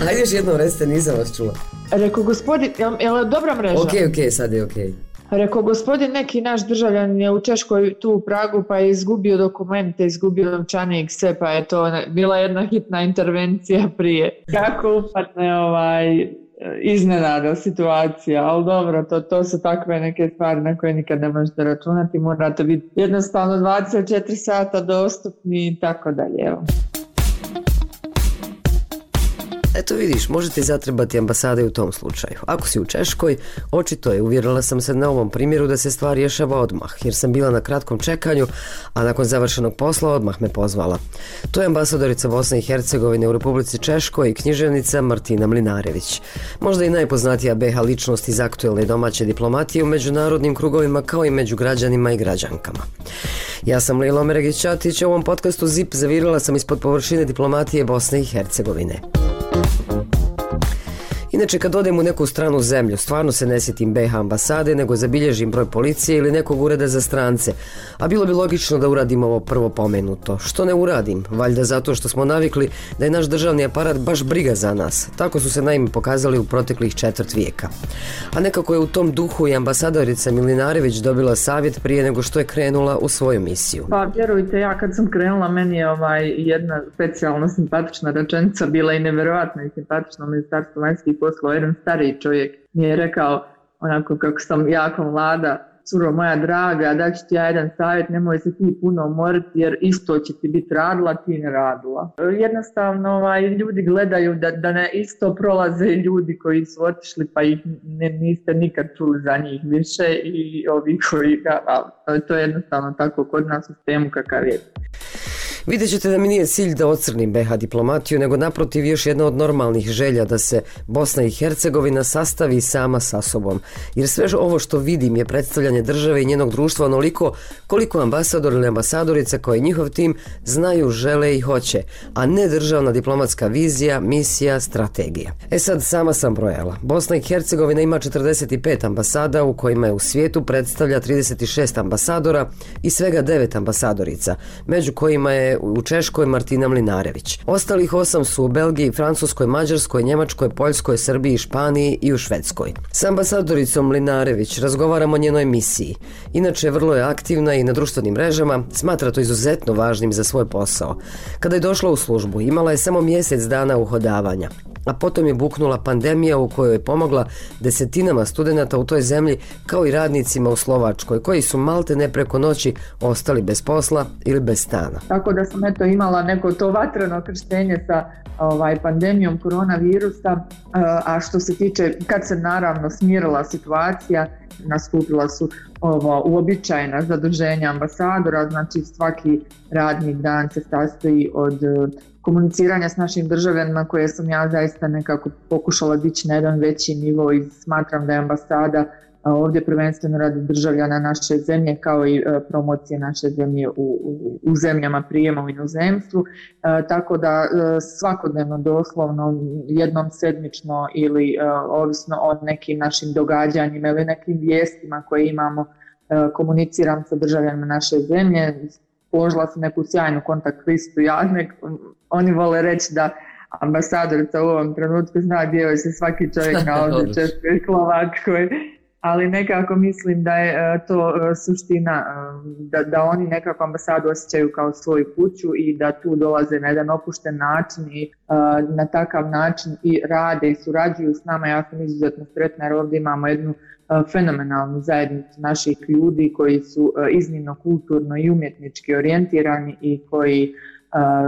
Ajde još jednom recite, nisam vas čula. Rekao gospodin, jel, jel dobra mreža? Ok, ok, sad je ok. Rekao gospodin, neki naš državljan je u Češkoj tu u Pragu pa je izgubio dokumente, izgubio novčanik, sve pa je to bila jedna hitna intervencija prije. Kako upadne ovaj iznenada situacija, ali dobro, to, to su takve neke stvari na koje nikad ne možete računati, morate biti jednostavno 24 sata dostupni i tako dalje. Evo. Eto vidiš, možete zatrebati ambasade u tom slučaju. Ako si u Češkoj, očito je, uvjerila sam se na ovom primjeru da se stvar rješava odmah, jer sam bila na kratkom čekanju, a nakon završenog posla odmah me pozvala. To je ambasadorica Bosne i Hercegovine u Republici Češkoj i književnica Martina Mlinarević. Možda i najpoznatija BH ličnost iz aktuelne domaće diplomatije u međunarodnim krugovima kao i među građanima i građankama. Ja sam Lila Omeregić-Ćatić, u ovom podcastu ZIP zavirila sam ispod površine diplomatije Bosne i Hercegovine. Inače, kad odem u neku stranu zemlju, stvarno se ne sjetim BH ambasade, nego zabilježim broj policije ili nekog ureda za strance. A bilo bi logično da uradim ovo prvo pomenuto. Što ne uradim? Valjda zato što smo navikli da je naš državni aparat baš briga za nas. Tako su se naime pokazali u proteklih četvrt vijeka. A nekako je u tom duhu i ambasadorica Milinarević dobila savjet prije nego što je krenula u svoju misiju. Pa, vjerujte, ja kad sam krenula, meni je ovaj jedna specijalno simpatična rečenica bila i neverovatno i simpatična u ministarstvu vanjskih poslao jedan stariji čovjek mi je rekao onako kako sam jako mlada curo moja draga, da ću ti ja jedan savjet, nemoj se ti puno umoriti jer isto će ti biti radila, ti ne radila. Jednostavno ovaj, ljudi gledaju da, da ne isto prolaze ljudi koji su otišli pa ih ne, niste nikad čuli za njih više i ovi koji ga, to je jednostavno tako kod nas u sistemu kakav je. Vidjet ćete da mi nije cilj da ocrnim BH diplomatiju, nego naprotiv još jedna od normalnih želja da se Bosna i Hercegovina sastavi sama sa sobom. Jer sve ovo što vidim je predstavljanje države i njenog društva onoliko koliko ambasador ili ambasadorica koji njihov tim znaju, žele i hoće, a ne državna diplomatska vizija, misija, strategija. E sad sama sam brojala. Bosna i Hercegovina ima 45 ambasada u kojima je u svijetu predstavlja 36 ambasadora i svega 9 ambasadorica, među kojima je u Češkoj Martina Mlinarević. Ostalih osam su u Belgiji, Francuskoj, Mađarskoj, Njemačkoj, Poljskoj, Srbiji, Španiji i u Švedskoj. S ambasadoricom Mlinarević razgovaramo o njenoj misiji. Inače, vrlo je aktivna i na društvenim mrežama, smatra to izuzetno važnim za svoj posao. Kada je došla u službu, imala je samo mjesec dana uhodavanja a potom je buknula pandemija u kojoj je pomogla desetinama studenta u toj zemlji kao i radnicima u Slovačkoj koji su malte ne preko noći ostali bez posla ili bez stana. Tako da sam eto imala neko to vatreno krštenje sa ovaj pandemijom koronavirusa, e, a što se tiče kad se naravno smirila situacija, nastupila su ovo uobičajena zaduženja ambasadora, znači svaki radni dan se sastoji od komuniciranja s našim državljanima koje sam ja zaista nekako pokušala dići na jedan veći nivo i smatram da je ambasada ovdje prvenstveno radi državljana naše zemlje kao i promocije naše zemlje u, u, u zemljama prijema u inozemstvu. E, tako da e, svakodnevno doslovno jednom sedmično ili e, ovisno od nekim našim događanjima ili nekim vijestima koje imamo komuniciram sa državljanima naše zemlje. Položila sam neku sjajnu kontakt listu Jadnek. Oni vole reći da ambasadorica u ovom trenutku zna gdje se svaki čovjek na ovdje Češkoj Slovakskoj ali nekako mislim da je e, to e, suština, e, da, da oni nekako ambasadu osjećaju kao svoju kuću i da tu dolaze na jedan opušten način i na takav način i rade i surađuju s nama. Ja sam izuzetno sretna jer ovdje imamo jednu fenomenalnu zajednicu naših ljudi koji su iznimno kulturno i umjetnički orijentirani i koji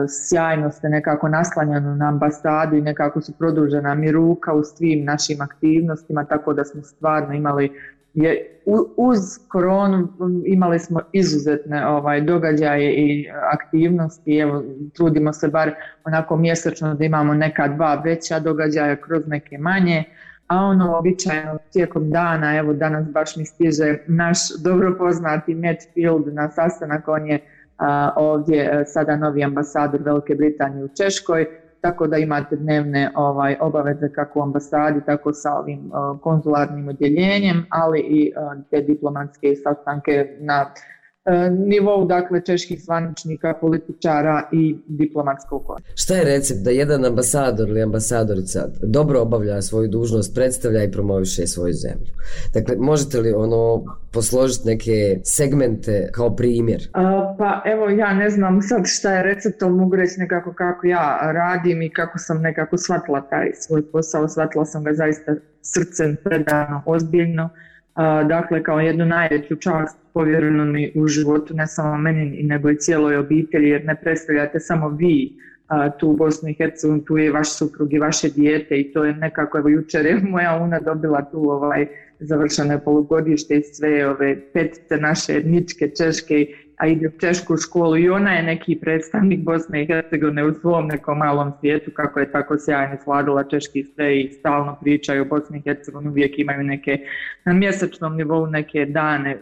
sjajno ste nekako naslanjeno na ambasadu i nekako su produžena mi ruka u svim našim aktivnostima, tako da smo stvarno imali je uz koronu imali smo izuzetne ovaj događaje i aktivnosti evo trudimo se bar onako mjesečno da imamo neka dva veća događaja kroz neke manje a ono običajno tijekom dana evo danas baš mi stiže naš dobro poznati Matt Field na sastanak on je ovdje e, sada novi ambasador Velike Britanije u Češkoj, tako da imate dnevne ovaj obaveze kako u ambasadi, tako sa ovim e, konzularnim odjeljenjem, ali i e, te diplomatske sastanke na nivou dakle čeških zvaničnika, političara i diplomatskog kora. Šta je recept da jedan ambasador ili ambasadorica dobro obavlja svoju dužnost, predstavlja i promoviše svoju zemlju? Dakle, možete li ono posložiti neke segmente kao primjer? A, pa evo ja ne znam sad šta je recept, ali mogu reći nekako kako ja radim i kako sam nekako shvatila taj svoj posao, shvatila sam ga zaista srcem predano, ozbiljno dakle kao jednu najveću čast povjereno mi u životu, ne samo meni nego i cijeloj obitelji, jer ne predstavljate samo vi a, tu u Bosni i Hercegovini, tu je vaš suprug i vaše dijete i to je nekako, evo jučer je moja una dobila tu ovaj završene polugodište i sve ove petice naše etničke, češke a ide u češku školu i ona je neki predstavnik Bosne i Hercegovine u svom nekom malom svijetu kako je tako sjajno sladila češki sve i stalno pričaju o Bosni i Hercegovini, uvijek imaju neke na mjesečnom nivou neke dane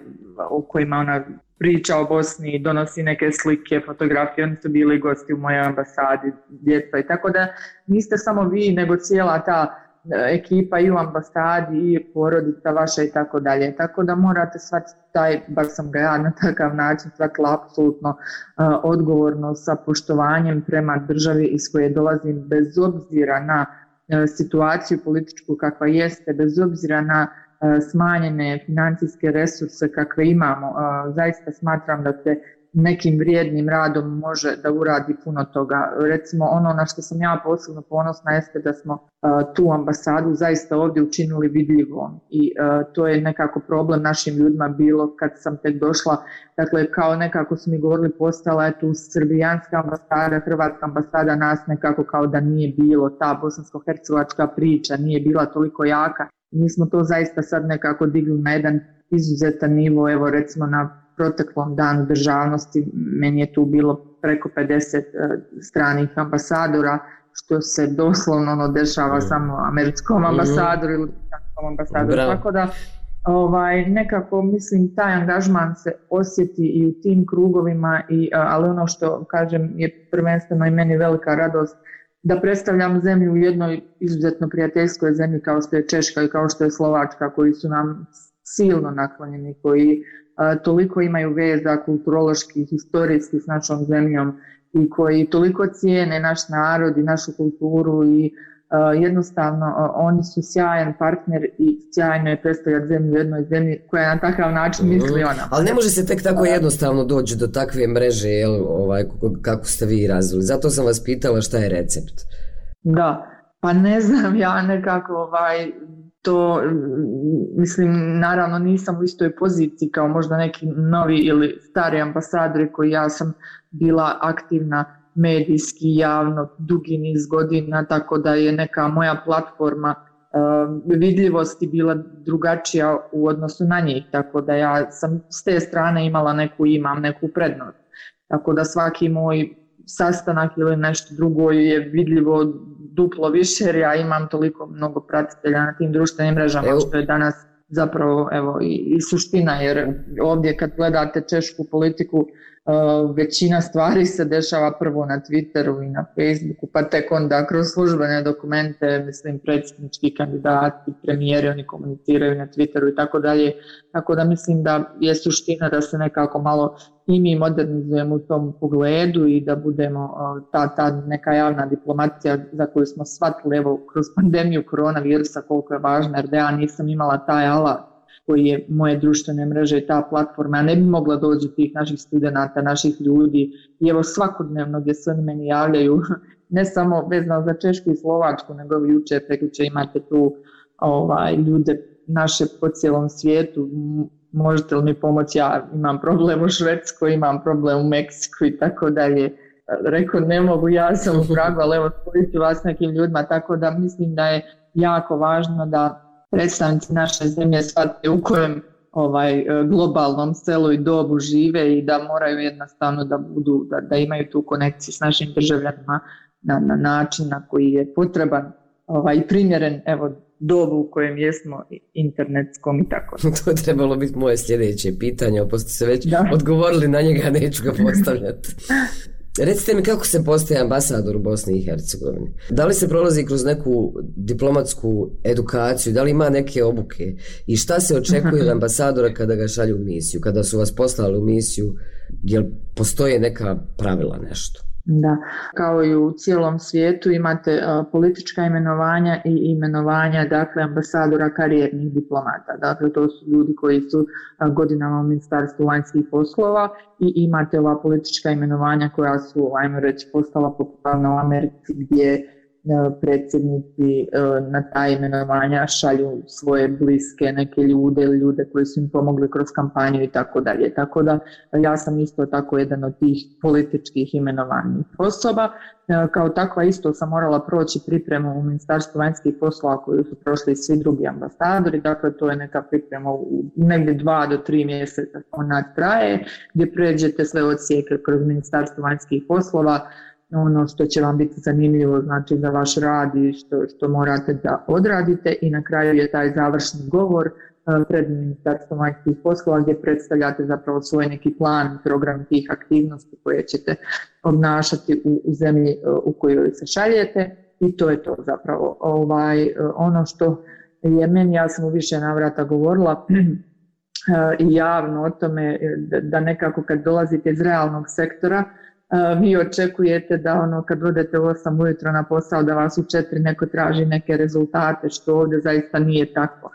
o kojima ona priča o Bosni, donosi neke slike, fotografije, oni su bili gosti u mojoj ambasadi, djeca i tako da niste samo vi nego cijela ta E, ekipa i u ambasadi i porodica vaša i tako dalje. Tako da morate shvatiti taj, bar sam ga ja na takav način shvatila apsolutno uh, odgovorno sa poštovanjem prema državi iz koje dolazim bez obzira na uh, situaciju političku kakva jeste, bez obzira na uh, smanjene financijske resurse kakve imamo. Uh, zaista smatram da se nekim vrijednim radom može da uradi puno toga. Recimo ono na što sam ja posebno ponosna jeste da smo uh, tu ambasadu zaista ovdje učinili vidljivom i uh, to je nekako problem našim ljudima bilo kad sam tek došla, dakle kao nekako su mi govorili postala je tu srbijanska ambasada, hrvatska ambasada nas nekako kao da nije bilo ta bosansko-hercegovačka priča, nije bila toliko jaka. Mi smo to zaista sad nekako digli na jedan izuzetan nivo, evo recimo na proteklom danu državnosti meni je tu bilo preko 50 uh, stranih ambasadora što se doslovno ono dešava mm. samo američkom mhm. ambasadoru mm. ili ambasadoru. Bravo. Tako da ovaj, nekako mislim taj angažman se osjeti i u tim krugovima, i, ali ono što kažem je prvenstveno i meni velika radost da predstavljam zemlju u jednoj izuzetno prijateljskoj zemlji kao što je Češka i kao što je Slovačka koji su nam silno naklonjeni, koji toliko imaju veza kulturološki, historijski s našom zemljom i koji toliko cijene naš narod i našu kulturu i uh, jednostavno uh, oni su sjajan partner i sjajno je predstavljati zemlju u jednoj zemlji koja na takav način misli ona. Ali ne može se tek tako jednostavno doći do takve mreže jel, ovaj, kako ste vi razvili. Zato sam vas pitala šta je recept. Da, pa ne znam ja nekako ovaj, to mislim naravno nisam u istoj poziciji kao možda neki novi ili stari ambasadori koji ja sam bila aktivna medijski javno dugi niz godina tako da je neka moja platforma uh, vidljivosti bila drugačija u odnosu na njih tako da ja sam s te strane imala neku imam neku prednost. Tako da svaki moj sastanak ili nešto drugo je vidljivo duplo više jer ja imam toliko mnogo pratitelja na tim društvenim mrežama evo. što je danas zapravo evo i, i suština jer ovdje kad gledate češku politiku Uh, većina stvari se dešava prvo na Twitteru i na Facebooku pa tek onda kroz službene dokumente mislim predsjednički kandidati premijeri oni komuniciraju na Twitteru i tako dalje. Tako da mislim da je suština da se nekako malo i mi modernizujemo u tom pogledu i da budemo uh, ta, ta neka javna diplomacija za koju smo shvatili evo, kroz pandemiju koronavirusa koliko je važna jer da ja nisam imala taj alat koji je moje društvene mreže ta platforma, ja ne bi mogla doći tih naših studenta, naših ljudi. I evo svakodnevno gdje se oni meni javljaju, ne samo vezano za Češku i Slovačku, nego juče, prekuće imate tu ovaj, ljude naše po cijelom svijetu, možete li mi pomoći, ja imam problem u Švedskoj, imam problem u Meksiku i tako dalje. Rekao, ne mogu, ja sam u Pragu, ali evo, spojiti vas nekim ljudima, tako da mislim da je jako važno da predstavnici naše zemlje shvatite u kojem ovaj globalnom selu i dobu žive i da moraju jednostavno da budu da, da imaju tu konekciju s našim državljanima na, na način na koji je potreban ovaj primjeren evo dobu u kojem jesmo internetskom i tako. to je trebalo biti moje sljedeće pitanje, ali posto se već da. odgovorili na njega, neću ga postavljati. Recite mi kako se postaje ambasador u Bosni i Hercegovini? Da li se prolazi kroz neku diplomatsku edukaciju? Da li ima neke obuke? I šta se očekuje od ambasadora kada ga šalju u misiju? Kada su vas poslali u misiju, jel postoje neka pravila nešto? Da, kao i u cijelom svijetu imate uh, politička imenovanja i imenovanja dakle ambasadora karijernih diplomata. Dakle, to su ljudi koji su uh, godinama u Ministarstvu vanjskih poslova i imate ova politička imenovanja koja su, ajmo reći, postala popularna u Americi gdje E, predsjednici e, na ta imenovanja šalju svoje bliske neke ljude ili ljude koji su im pomogli kroz kampanju i tako dalje. Tako da ja sam isto tako jedan od tih političkih imenovanih osoba. E, kao takva isto sam morala proći pripremu u Ministarstvu vanjskih poslova koju su prošli svi drugi ambasadori. Dakle, to je neka priprema u negdje dva do tri mjeseca ona traje gdje pređete sve odsijeke kroz Ministarstvo vanjskih poslova ono što će vam biti zanimljivo znači za vaš rad i što, što morate da odradite. I na kraju je taj završni govor e, pred ministarstvom vanjskih poslova gdje predstavljate zapravo svoj neki plan, program tih aktivnosti koje ćete obnašati u, u zemlji e, u kojoj se šaljete. I to je to zapravo ovaj, e, ono što je meni, ja sam u više navrata govorila i javno o tome da nekako kad dolazite iz realnog sektora, vi očekujete da ono kad odete u 8 ujutro na posao da vas u 4 neko traži neke rezultate što ovdje zaista nije tako.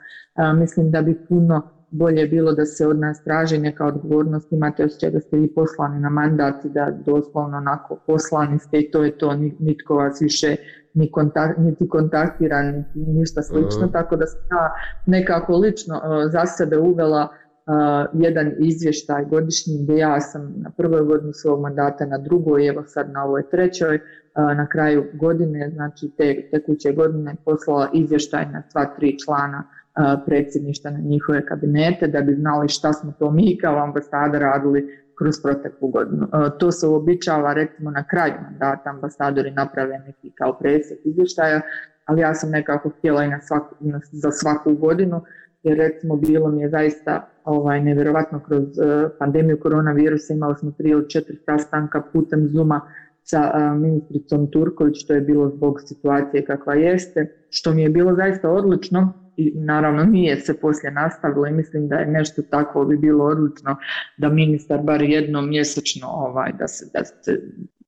Mislim da bi puno bolje bilo da se od nas traži neka odgovornost, imate osjećaj da ste vi poslani na mandat i da doslovno onako poslani ste i to je to, nitko vas više ni kontakt, niti kontaktira, niti ništa slično, uh. tako da sam ja nekako lično uh, za sebe uvela uh, jedan izvještaj godišnji gdje ja sam na prvoj godini svog mandata, na drugoj, evo sad na ovoj trećoj, uh, na kraju godine, znači te tekuće godine poslala izvještaj na sva tri člana uh, predsjedništa na njihove kabinete da bi znali šta smo to mi kao ambasada radili kroz proteklu godinu. To se uobičava recimo na kraju mandata ambasadori naprave neki kao presjek izvještaja, ali ja sam nekako htjela i na svaku, na, za svaku godinu jer recimo bilo mi je zaista ovaj, nevjerovatno kroz uh, pandemiju koronavirusa imali smo tri ili četiri sastanka putem Zuma sa uh, ministricom Turković, to je bilo zbog situacije kakva jeste, što mi je bilo zaista odlično i naravno nije se poslije nastavilo i mislim da je nešto tako bi bilo odlično da ministar bar jednom mjesečno ovaj, da se, da se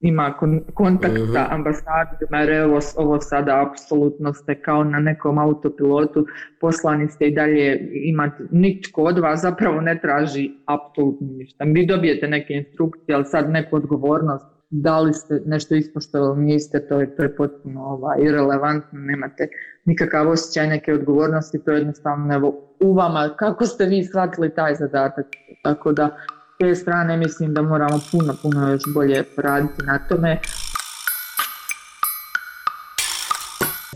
ima kon, kontakt uh -huh. sa mhm. ambasadima, jer ovo, sada apsolutno ste kao na nekom autopilotu, poslani ste i dalje imate, nitko od vas zapravo ne traži apsolutno ništa. Vi dobijete neke instrukcije, ali sad neku odgovornost, da li ste nešto ispoštovali, niste, to je, to je potpuno ovaj, irrelevantno, nemate nikakav osjećaj neke odgovornosti, to je jednostavno evo, u vama, kako ste vi shvatili taj zadatak, tako da te strane mislim da moramo puno, puno još bolje poraditi na tome.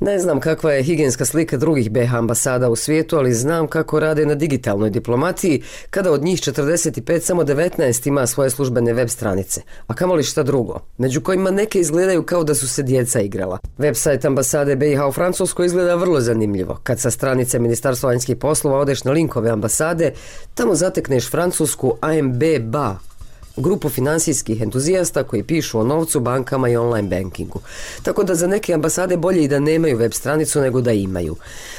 Ne znam kakva je higijenska slika drugih BH ambasada u svijetu, ali znam kako rade na digitalnoj diplomatiji, kada od njih 45 samo 19 ima svoje službene web stranice. A kamo li šta drugo? Među kojima neke izgledaju kao da su se djeca igrala. Website ambasade BiH u Francuskoj izgleda vrlo zanimljivo. Kad sa stranice Ministarstva vanjskih poslova odeš na linkove ambasade, tamo zatekneš francusku AMB BA, grupu finansijskih entuzijasta koji pišu o novcu, bankama i online bankingu. Tako da za neke ambasade bolje i da nemaju web stranicu nego da imaju.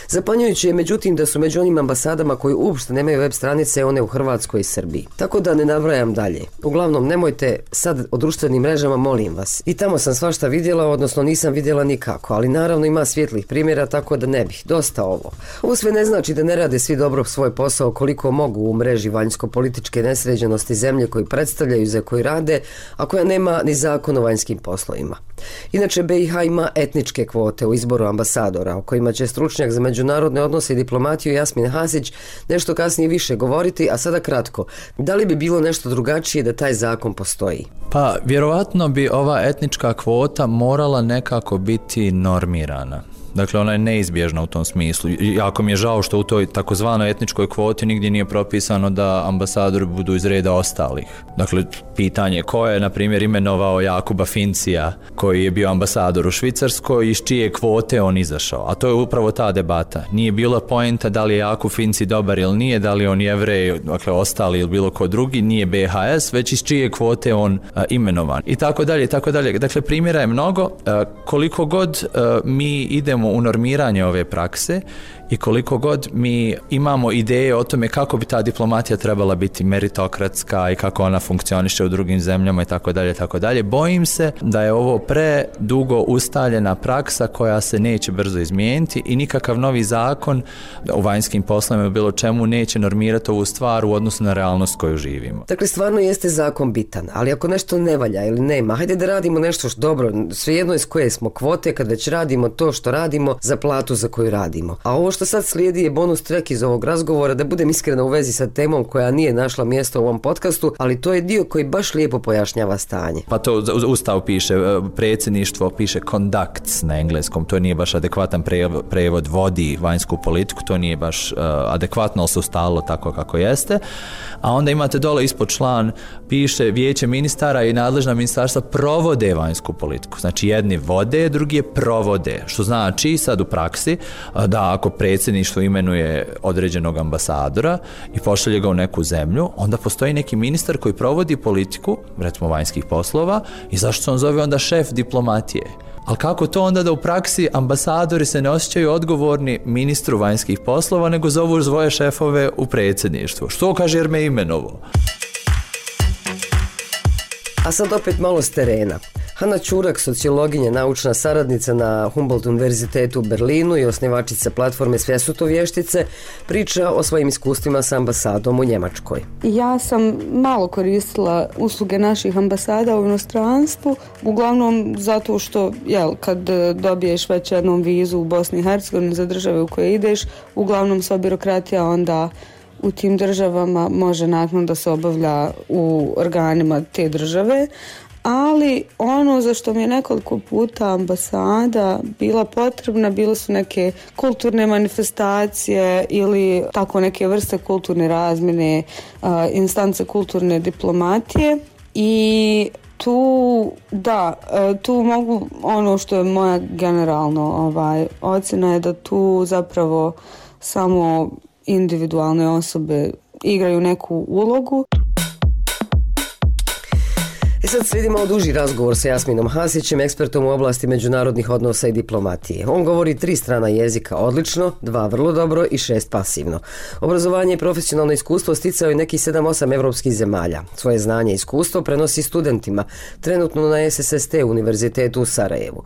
Zapanjujuće je međutim da su među onim ambasadama koji uopšte nemaju web stranice one u Hrvatskoj i Srbiji. Tako da ne navrajam dalje. Uglavnom, nemojte sad o društvenim mrežama, molim vas. I tamo sam svašta vidjela, odnosno nisam vidjela nikako, ali naravno ima svjetlih primjera, tako da ne bih. Dosta ovo. Ovo sve ne znači da ne rade svi dobro svoj posao koliko mogu u mreži vanjsko-političke nesređenosti zemlje koji predstavljaju za koji rade, a koja nema ni zakon o vanjskim poslovima. Inače, BiH ima etničke kvote u izboru ambasadora, o kojima će stručnjak za međunarodne odnose i diplomatiju Jasmin Hasić nešto kasnije više govoriti, a sada kratko. Da li bi bilo nešto drugačije da taj zakon postoji? Pa, vjerovatno bi ova etnička kvota morala nekako biti normirana. Dakle, ona je neizbježna u tom smislu. Jako mi je žao što u toj takozvanoj etničkoj kvoti nigdje nije propisano da ambasadori budu iz reda ostalih. Dakle, pitanje ko je, na primjer, imenovao Jakuba Fincija, koji je bio ambasador u Švicarskoj, iz čije kvote on izašao. A to je upravo ta debata. Nije bila poenta da li je Jakub Finci dobar ili nije, da li on jevrej, dakle, ostali ili bilo ko drugi, nije BHS, već iz čije kvote on a, imenovan. I tako dalje, i tako dalje. Dakle, primjera je mnogo. A, koliko god a, mi idemo u normiranje ove prakse, i koliko god mi imamo ideje o tome kako bi ta diplomatija trebala biti meritokratska i kako ona funkcioniše u drugim zemljama i tako dalje tako dalje bojim se da je ovo pre dugo ustaljena praksa koja se neće brzo izmijeniti i nikakav novi zakon u vanjskim poslovima ili bilo čemu neće normirati ovu stvar u odnosu na realnost koju živimo. Dakle, stvarno jeste zakon bitan, ali ako nešto ne valja ili nema, hajde da radimo nešto što dobro, svejedno iz koje smo kvote kad već radimo to što radimo za platu za koju radimo. A ovo što sad slijedi je bonus track iz ovog razgovora, da budem iskrena u vezi sa temom koja nije našla mjesto u ovom podcastu, ali to je dio koji baš lijepo pojašnjava stanje. Pa to u ustavu piše, e, predsjedništvo piše conducts na engleskom, to nije baš adekvatan prevod, vodi vanjsku politiku, to nije baš uh, adekvatno, ali se ustalo tako kako jeste. A onda imate dole ispod član, piše vijeće ministara i nadležna ministarstva provode vanjsku politiku. Znači jedni vode, drugi je provode, što znači sad u praksi e, da ako predsjedništvo imenuje određenog ambasadora i pošalje ga u neku zemlju, onda postoji neki ministar koji provodi politiku, recimo vanjskih poslova, i zašto se on zove onda šef diplomatije? Ali kako to onda da u praksi ambasadori se ne osjećaju odgovorni ministru vanjskih poslova, nego zovu svoje šefove u predsjedništvu? Što kaže jer me imenovo? A sad opet malo s terena. Hanna Čurak, sociologinja, naučna saradnica na Humboldt univerzitetu u Berlinu i osnivačica platforme Svjesuto vještice, priča o svojim iskustvima sa ambasadom u Njemačkoj. Ja sam malo koristila usluge naših ambasada u inostranstvu, uglavnom zato što jel, kad e, dobiješ već jednom vizu u Bosni i Hercegovini za države u koje ideš, uglavnom sva birokratija onda u tim državama može nakon da se obavlja u organima te države, ali ono za što mi je nekoliko puta ambasada bila potrebna bilo su neke kulturne manifestacije ili tako neke vrste kulturne razmjene, instance kulturne diplomatije. I tu da e, tu mogu ono što je moja generalno ovaj ocjena je da tu zapravo samo individualne osobe igraju neku ulogu. E sad slijedi malo duži razgovor sa Jasminom Hasićem, ekspertom u oblasti međunarodnih odnosa i diplomatije. On govori tri strana jezika odlično, dva vrlo dobro i šest pasivno. Obrazovanje i profesionalno iskustvo sticao je neki 7-8 evropskih zemalja. Svoje znanje i iskustvo prenosi studentima, trenutno na SSST Univerzitetu u Sarajevu.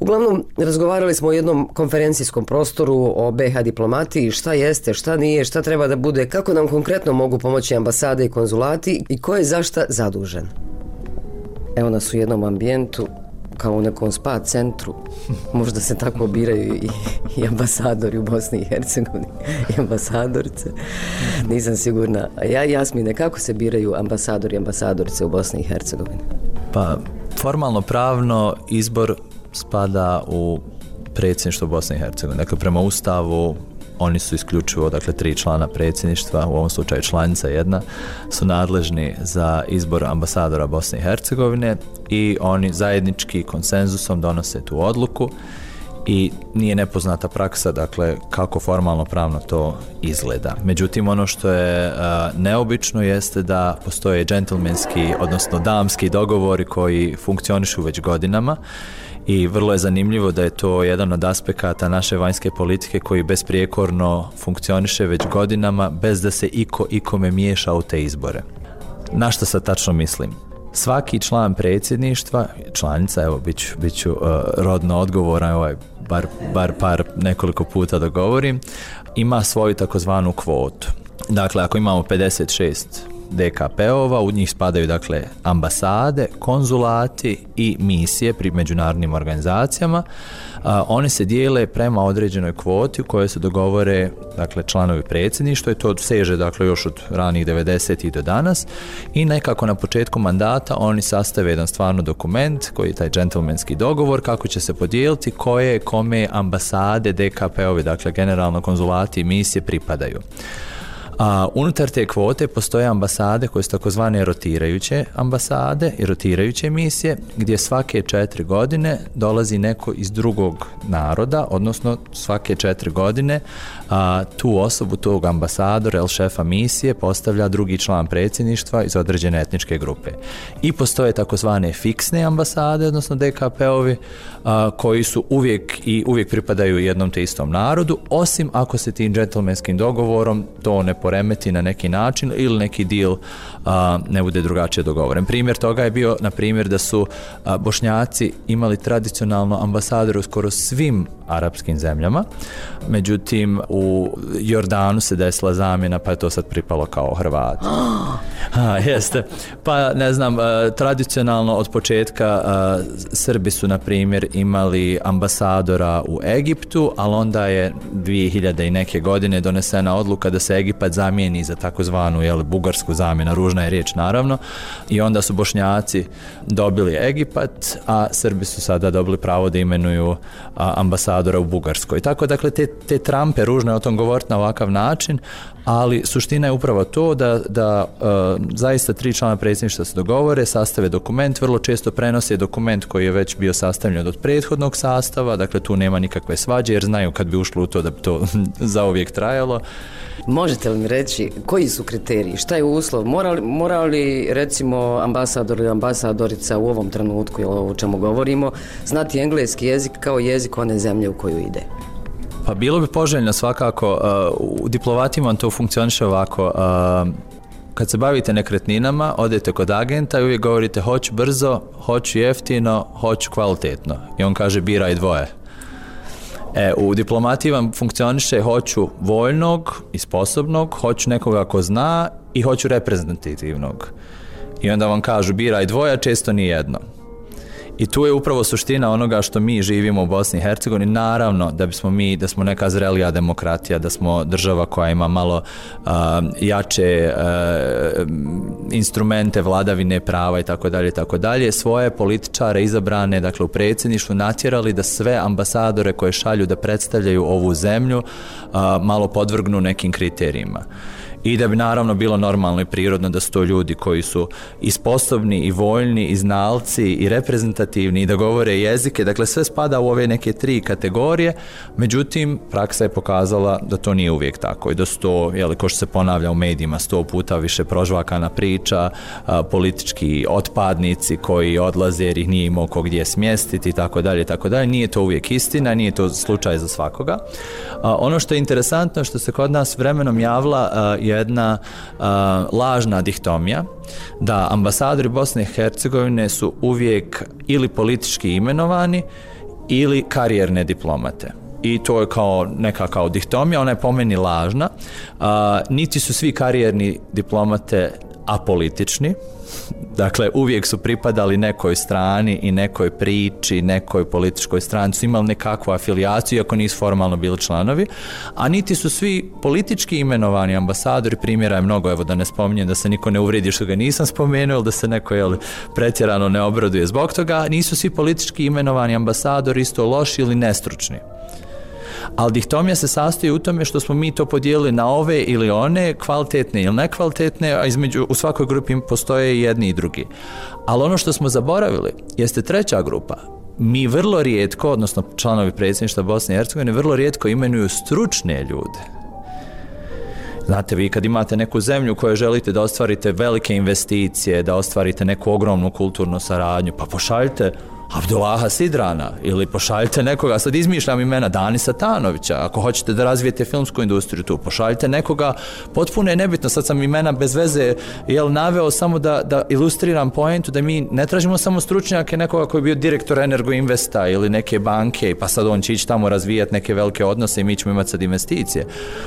Uglavnom, razgovarali smo o jednom konferencijskom prostoru o BH diplomatiji, šta jeste, šta nije, šta treba da bude, kako nam konkretno mogu pomoći ambasade i konzulati i ko je zašta zadužen. Evo nas u jednom ambijentu, kao u nekom spa centru. Možda se tako biraju i, i ambasadori u Bosni i Hercegovini i ambasadorice. Nisam sigurna. A ja, Jasmine, kako se biraju ambasadori i ambasadorice u Bosni i Hercegovini? Pa, formalno pravno izbor spada u predsjedništvo Bosne i Hercegovine. Dakle, prema ustavu oni su isključivo, dakle, tri člana predsjedništva, u ovom slučaju članica jedna, su nadležni za izbor ambasadora Bosne i Hercegovine i oni zajednički konsenzusom donose tu odluku i nije nepoznata praksa, dakle, kako formalno pravno to izgleda. Međutim, ono što je uh, neobično jeste da postoje džentlmenski, odnosno damski dogovori koji funkcionišu već godinama i vrlo je zanimljivo da je to jedan od aspekata naše vanjske politike koji besprijekorno funkcioniše već godinama bez da se iko ikome miješa u te izbore. Na što sad tačno mislim? Svaki član predsjedništva, članica, evo, bit ću, bit ću uh, rodno odgovoran, ovaj, bar, bar par nekoliko puta da govorim, ima svoju takozvanu kvotu. Dakle, ako imamo 56 DKP-ova, u njih spadaju dakle ambasade, konzulati i misije pri međunarodnim organizacijama. A, one se dijele prema određenoj kvoti u kojoj se dogovore dakle članovi predsjedništva i to seže dakle još od ranih 90. do danas i nekako na početku mandata oni sastave jedan stvarno dokument koji je taj džentlmenski dogovor kako će se podijeliti koje kome ambasade DKP-ovi dakle generalno konzulati i misije pripadaju. A unutar te kvote postoje ambasade koje su takozvane rotirajuće ambasade i rotirajuće misije gdje svake četiri godine dolazi neko iz drugog naroda, odnosno svake četiri godine a, tu osobu, tog ambasadora ili šefa misije postavlja drugi član predsjedništva iz određene etničke grupe. I postoje takozvane fiksne ambasade, odnosno DKP-ovi, koji su uvijek i uvijek pripadaju jednom te istom narodu, osim ako se tim džentlmenskim dogovorom to ne poremeti na neki način ili neki deal a, ne bude drugačije dogovoren. Primjer toga je bio, na primjer, da su a, bošnjaci imali tradicionalno ambasadore u skoro svim arapskim zemljama. Međutim, u Jordanu se desila zamjena, pa je to sad pripalo kao Hrvati. Ha, jeste. Pa, ne znam, e, tradicionalno od početka e, Srbi su, na primjer, imali ambasadora u Egiptu, ali onda je 2000 i neke godine donesena odluka da se Egipat zamijeni za takozvanu jel, bugarsku zamjena, ružna je riječ naravno, i onda su bošnjaci dobili Egipat, a Srbi su sada dobili pravo da imenuju ambasadora u Bugarskoj. Tako, dakle, te, te trampe ružne o tom govoriti na ovakav način, ali suština je upravo to da, da uh, zaista tri člana predsjedništva se dogovore, sastave dokument, vrlo često prenose dokument koji je već bio sastavljen od prethodnog sastava, dakle tu nema nikakve svađe jer znaju kad bi ušlo u to da bi to zauvijek trajalo. Možete li mi reći koji su kriteriji, šta je uslov, mora li, mora li recimo ambasador ili ambasadorica u ovom trenutku ili o čemu govorimo znati engleski jezik kao jezik one zemlje u koju ide? Pa bilo bi poželjno svakako, uh, u diplomatima to funkcioniše ovako, uh, kad se bavite nekretninama, odete kod agenta i uvijek govorite hoću brzo, hoću jeftino, hoću kvalitetno. I on kaže biraj dvoje. E, u diplomatiji vam funkcioniše hoću voljnog i sposobnog, hoću nekoga ko zna i hoću reprezentativnog. I onda vam kažu biraj dvoja, često ni jedno. I tu je upravo suština onoga što mi živimo u Bosni i Hercegovini. Naravno da bismo mi, da smo neka zrelija demokratija, da smo država koja ima malo uh, jače uh, instrumente vladavine prava i tako dalje i tako dalje, svoje političare izabrane, dakle u predsjedništvu, natjerali da sve ambasadore koje šalju da predstavljaju ovu zemlju uh, malo podvrgnu nekim kriterijima i da bi naravno bilo normalno i prirodno da su to ljudi koji su i sposobni i voljni i znalci i reprezentativni i da govore jezike, dakle sve spada u ove neke tri kategorije, međutim praksa je pokazala da to nije uvijek tako i da su to, jeli, ko što se ponavlja u medijima, sto puta više prožvakana priča, a, politički otpadnici koji odlaze jer ih nije imao ko gdje smjestiti i tako dalje, tako dalje, nije to uvijek istina, nije to slučaj za svakoga. A, ono što je interesantno što se kod nas vremenom javla a, je jedna a, lažna dihtomija da ambasadori Bosne i Hercegovine su uvijek ili politički imenovani ili karijerne diplomate i to je kao neka kao dihtomija, ona je po meni lažna. A, niti su svi karijerni diplomate apolitični, dakle uvijek su pripadali nekoj strani i nekoj priči, nekoj političkoj strani, su imali nekakvu afilijaciju, iako nisu formalno bili članovi, a niti su svi politički imenovani ambasadori, primjera je mnogo, evo da ne spominjem, da se niko ne uvredi što ga nisam spomenuo, ili da se neko jel, pretjerano ne obraduje zbog toga, nisu svi politički imenovani ambasadori isto loši ili nestručni ali dihtomija se sastoji u tome što smo mi to podijelili na ove ili one, kvalitetne ili nekvalitetne, a između, u svakoj grupi postoje i jedni i drugi. Ali ono što smo zaboravili jeste treća grupa. Mi vrlo rijetko, odnosno članovi predsjedništva Bosne i Hercegovine, vrlo rijetko imenuju stručne ljude. Znate, vi kad imate neku zemlju koju želite da ostvarite velike investicije, da ostvarite neku ogromnu kulturnu saradnju, pa pošaljite Abdullaha Sidrana ili pošaljite nekoga, sad izmišljam imena Dani Satanovića, ako hoćete da razvijete filmsku industriju tu, pošaljite nekoga, potpuno je nebitno, sad sam imena bez veze, jel naveo samo da, da ilustriram poentu, da mi ne tražimo samo stručnjake nekoga koji je bio direktor Energoinvesta ili neke banke, pa sad on će ići tamo razvijati neke velike odnose i mi ćemo imati sad investicije.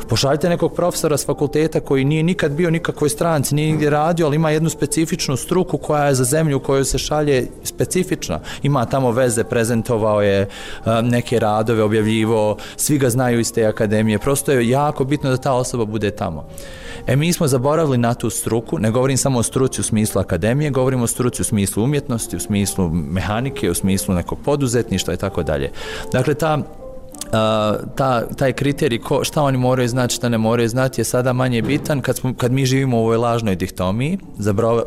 Pošaljite nekog profesora s fakulteta koji nije nikad bio nikakvoj stranci, nije nigdje radio, ali ima jednu specifičnu struku koja je za zemlju u kojoj se šalje specifična. Ima tamo veze, prezentovao je e, neke radove, objavljivo, svi ga znaju iz te akademije. Prosto je jako bitno da ta osoba bude tamo. E mi smo zaboravili na tu struku, ne govorim samo o struci u smislu akademije, govorim o struci u smislu umjetnosti, u smislu mehanike, u smislu nekog poduzetništva i tako dalje. Dakle, ta ta, taj kriterij ko, šta oni moraju znati, šta ne moraju znati je sada manje bitan kad, smo, kad mi živimo u ovoj lažnoj dihtomiji,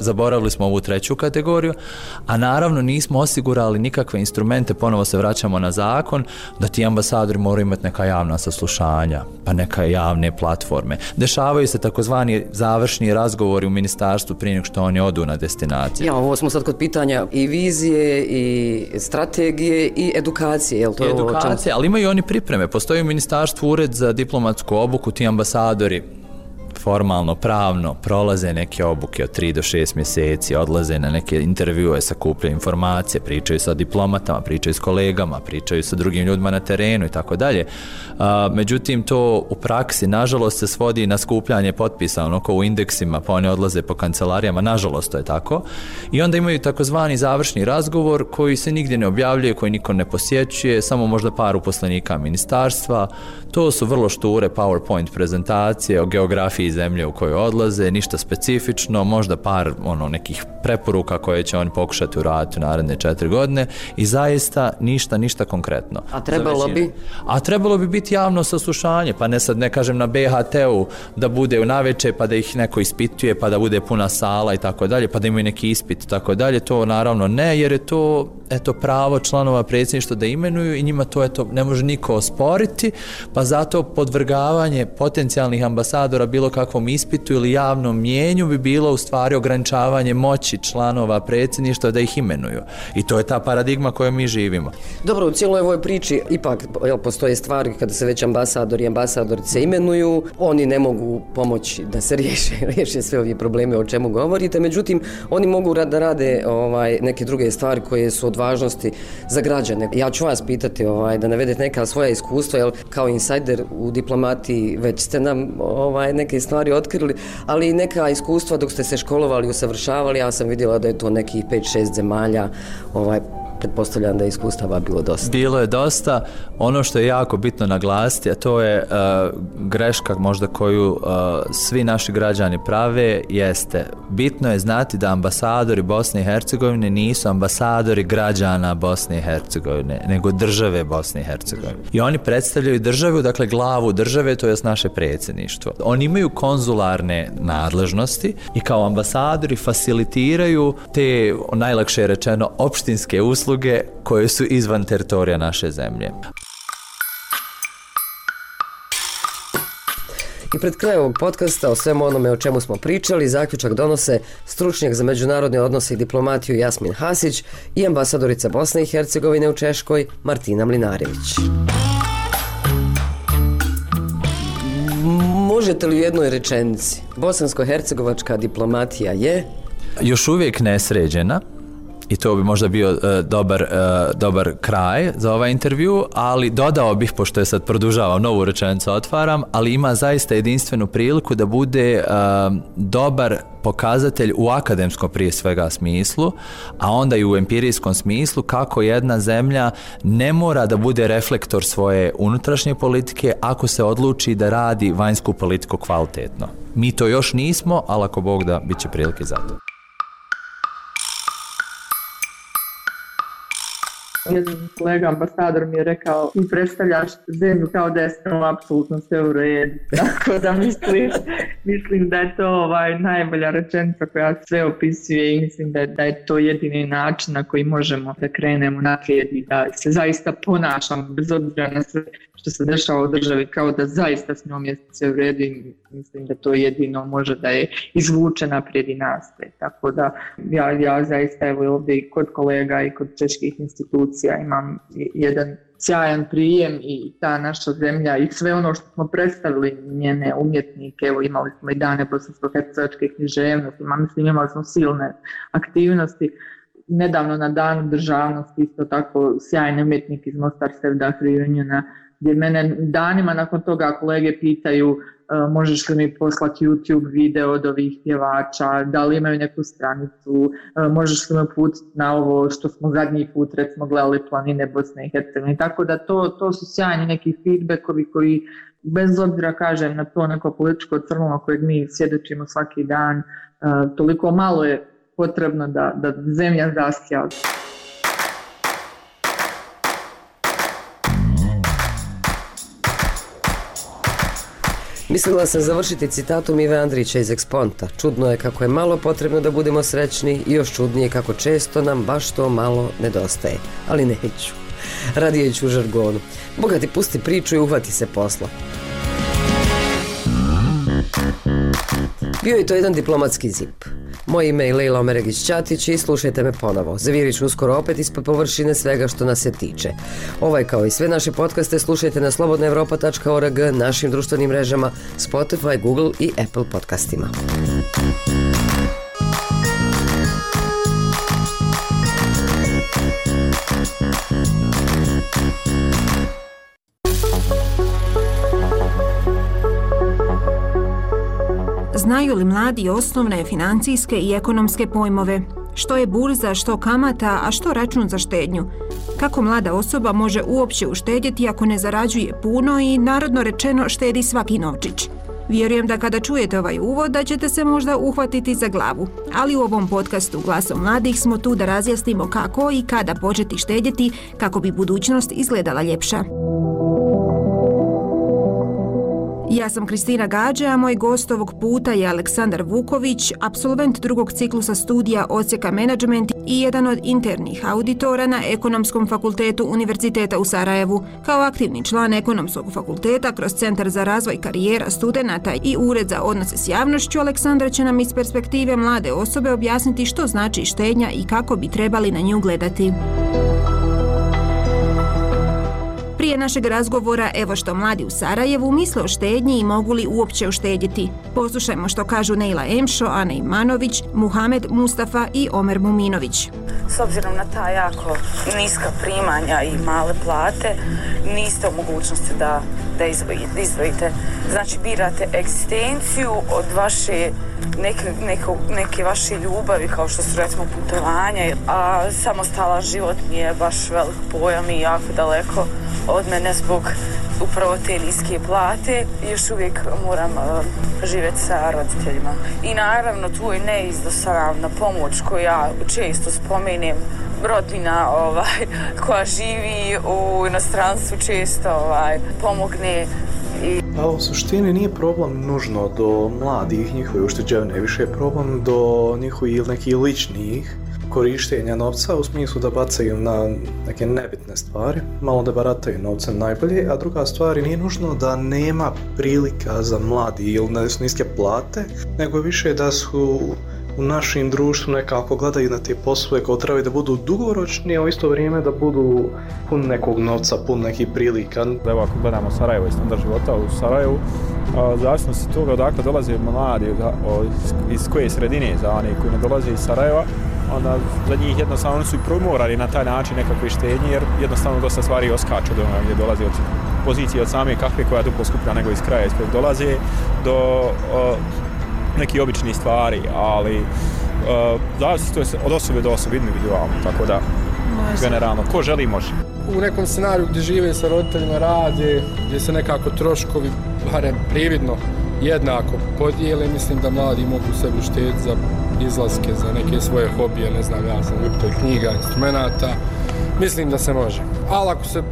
zaboravili smo ovu treću kategoriju, a naravno nismo osigurali nikakve instrumente, ponovo se vraćamo na zakon, da ti ambasadori moraju imati neka javna saslušanja, pa neka javne platforme. Dešavaju se takozvani završni razgovori u ministarstvu prije nego što oni odu na destinaciju. Ja, ovo smo sad kod pitanja i vizije, i strategije, i edukacije. Jel to edukacije, ali imaju oni pripreme. Postoji u ministarstvu ured za diplomatsku obuku, ti ambasadori formalno, pravno prolaze neke obuke od 3 do 6 mjeseci, odlaze na neke intervjue, sakupljaju informacije, pričaju sa diplomatama, pričaju s kolegama, pričaju sa drugim ljudima na terenu i tako dalje. Međutim, to u praksi, nažalost, se svodi na skupljanje potpisa, ono ko u indeksima, pa oni odlaze po kancelarijama, nažalost, to je tako. I onda imaju takozvani završni razgovor koji se nigdje ne objavljuje, koji niko ne posjećuje, samo možda par uposlenika ministarstva. To su vrlo šture PowerPoint prezentacije o geografiji zemlje u kojoj odlaze, ništa specifično, možda par ono nekih preporuka koje će oni pokušati uraditi u naredne četiri godine i zaista ništa, ništa konkretno. A trebalo bi? A trebalo bi biti javno saslušanje, pa ne sad ne kažem na BHT-u da bude u naveče pa da ih neko ispituje pa da bude puna sala i tako dalje, pa da imaju neki ispit i tako dalje, to naravno ne, jer je to eto pravo članova predsjedništva da imenuju i njima to eto ne može niko osporiti, pa zato podvrgavanje potencijalnih ambasadora bilo kakvom ispitu ili javnom mjenju bi bilo u stvari ograničavanje moći članova predsjedništva da ih imenuju. I to je ta paradigma kojom mi živimo. Dobro, u cijeloj ovoj priči ipak jel, postoje stvari kada se već ambasadori i ambasadorice imenuju, oni ne mogu pomoći da se riješe, riješe sve ove probleme o čemu govorite, međutim, oni mogu da rade ovaj, neke druge stvari koje su od važnosti za građane. Ja ću vas pitati ovaj, da navedete neka svoja iskustva, jel, kao insajder u diplomati već ste nam ovaj, neke stvari otkrili, ali i neka iskustva dok ste se školovali, usavršavali, ja sam vidjela da je to nekih 5-6 zemalja, ovaj, pretpostavljam da je iskustava bilo dosta. Bilo je dosta. Ono što je jako bitno naglasiti, a to je uh, greška možda koju uh, svi naši građani prave, jeste bitno je znati da ambasadori Bosne i Hercegovine nisu ambasadori građana Bosne i Hercegovine, nego države Bosne i Hercegovine. I oni predstavljaju državu, dakle glavu države, to je naše predsjedništvo. Oni imaju konzularne nadležnosti i kao ambasadori facilitiraju te, najlakše rečeno, opštinske usluge usluge koje su izvan teritorija naše zemlje. I pred krajem ovog podcasta o svemu onome o čemu smo pričali, zaključak donose stručnjak za međunarodne odnose i diplomatiju Jasmin Hasić i ambasadorica Bosne i Hercegovine u Češkoj Martina Mlinarević. Možete li u jednoj rečenici? Bosansko-hercegovačka diplomatija je... Još uvijek nesređena, i to bi možda bio uh, dobar, uh, dobar kraj za ovaj intervju, ali dodao bih, pošto je sad produžavam novu rečenicu, otvaram, ali ima zaista jedinstvenu priliku da bude uh, dobar pokazatelj u akademskom prije svega smislu, a onda i u empirijskom smislu kako jedna zemlja ne mora da bude reflektor svoje unutrašnje politike ako se odluči da radi vanjsku politiku kvalitetno. Mi to još nismo, ali ako Bog da, bit će prilike za to. Jedan kolega ambasador mi je rekao ti predstavljaš zemlju kao da je s apsolutno sve u redu. Tako da mislim, mislim da je to ovaj najbolja rečenica koja sve opisuje i mislim da, da je to jedini način na koji možemo da krenemo naprijed i da se zaista ponašamo bez obzira na sve što se dešava u državi kao da zaista s njom je sve u redu i mislim da to jedino može da je izvuče naprijed i nastaje. Tako da ja, ja zaista evo ovdje i kod kolega i kod čeških institucija imam jedan sjajan prijem i ta naša zemlja i sve ono što smo predstavili njene umjetnike, evo imali smo i dane bosansko-hercevačke književnosti, ima, mislim imali smo silne aktivnosti, nedavno na danu državnosti isto tako sjajni umjetnik iz Mostar Sevda Reuniona, gdje mene danima nakon toga kolege pitaju E, možeš li mi poslati YouTube video od ovih pjevača, da li imaju neku stranicu, e, možeš li me putiti na ovo što smo zadnji put recimo gledali planine Bosne i Hercegovine. Tako da to, to su sjajni neki feedbackovi koji bez obzira kažem na to neko političko crno kojeg mi svjedočimo svaki dan, e, toliko malo je potrebno da, da zemlja zasja. Mislila sam završiti citatom Ive Andrića iz Eksponta. Čudno je kako je malo potrebno da budemo srećni i još čudnije kako često nam baš to malo nedostaje. Ali neću. Radijeću u žargonu. Boga ti pusti priču i uhvati se posla. Bio je to jedan diplomatski zip. Moje ime je Leila Omeregić Ćatić i slušajte me ponovo. Zavirit ću uskoro opet ispod površine svega što nas se tiče. Ovaj kao i sve naše podcaste slušajte na slobodnaevropa.org, našim društvenim mrežama, Spotify, Google i Apple podcastima. Znaju li mladi osnovne financijske i ekonomske pojmove? Što je burza, što kamata, a što račun za štednju? Kako mlada osoba može uopće uštedjeti ako ne zarađuje puno i narodno rečeno štedi svaki novčić? Vjerujem da kada čujete ovaj uvod da ćete se možda uhvatiti za glavu, ali u ovom podcastu Glasom mladih smo tu da razjasnimo kako i kada početi štedjeti kako bi budućnost izgledala ljepša. Ja sam Kristina Gađe, a moj gost ovog puta je Aleksandar Vuković, absolvent drugog ciklusa studija Osijeka Management i jedan od internih auditora na Ekonomskom fakultetu Univerziteta u Sarajevu. Kao aktivni član Ekonomskog fakulteta kroz Centar za razvoj karijera studenta i Ured za odnose s javnošću, Aleksandar će nam iz perspektive mlade osobe objasniti što znači štednja i kako bi trebali na nju gledati. Prije našeg razgovora, evo što mladi u Sarajevu misle o štednji i mogu li uopće uštedjeti. Poslušajmo što kažu Neila Emšo, Ana Imanović, Muhamed Mustafa i Omer Muminović. S obzirom na ta jako niska primanja i male plate, niste u mogućnosti da, da izvojite. Znači, birate egzistenciju od vaše neke, neke, neke vaše ljubavi kao što su recimo putovanja, a samostalan život mi je baš velik pojam i jako daleko od mene zbog upravo te niske plate još uvijek moram uh, živjeti sa roditeljima. I naravno tu je neizdostavna pomoć koju ja često spomenem rodina ovaj, koja živi u inostranstvu često ovaj, pomogne Pa u suštini nije problem nužno do mladih njihove ušteđevne, više je problem do njihovih nekih ličnih korištenja novca u smislu da bacaju na neke nebitne stvari, malo da barataju novcem najbolje, a druga stvar nije nužno da nema prilika za mladi ili da su niske plate, nego više da su u našim društvu nekako gledaju na te poslove kao trebaju da budu dugoročni, a u isto vrijeme da budu pun nekog novca, pun nekih prilika. Evo ako gledamo Sarajevo i standard života u Sarajevu, zavisno se toga odakle dolaze mladi, iz koje sredine za one koji ne dolaze iz Sarajeva, onda za njih jednostavno su i promorali na taj način nekakve štednje, jer jednostavno dosta stvari oskaču do gdje dolaze od pozicije od same kakve koja je duplo skuplja nego iz kraja iz kojeg dolaze do o, neki obični stvari, ali uh, zavisi to je od osobe do osobe individualno, tako da Može. generalno, ko želi može. U nekom scenariju gdje žive sa roditeljima rade, gdje se nekako troškovi, barem prividno, jednako podijele, mislim da mladi mogu sebi uštediti za izlaske, za neke svoje hobije, ne znam, ja sam ljubitelj knjiga, instrumenta, mislim da se može. Ali ako se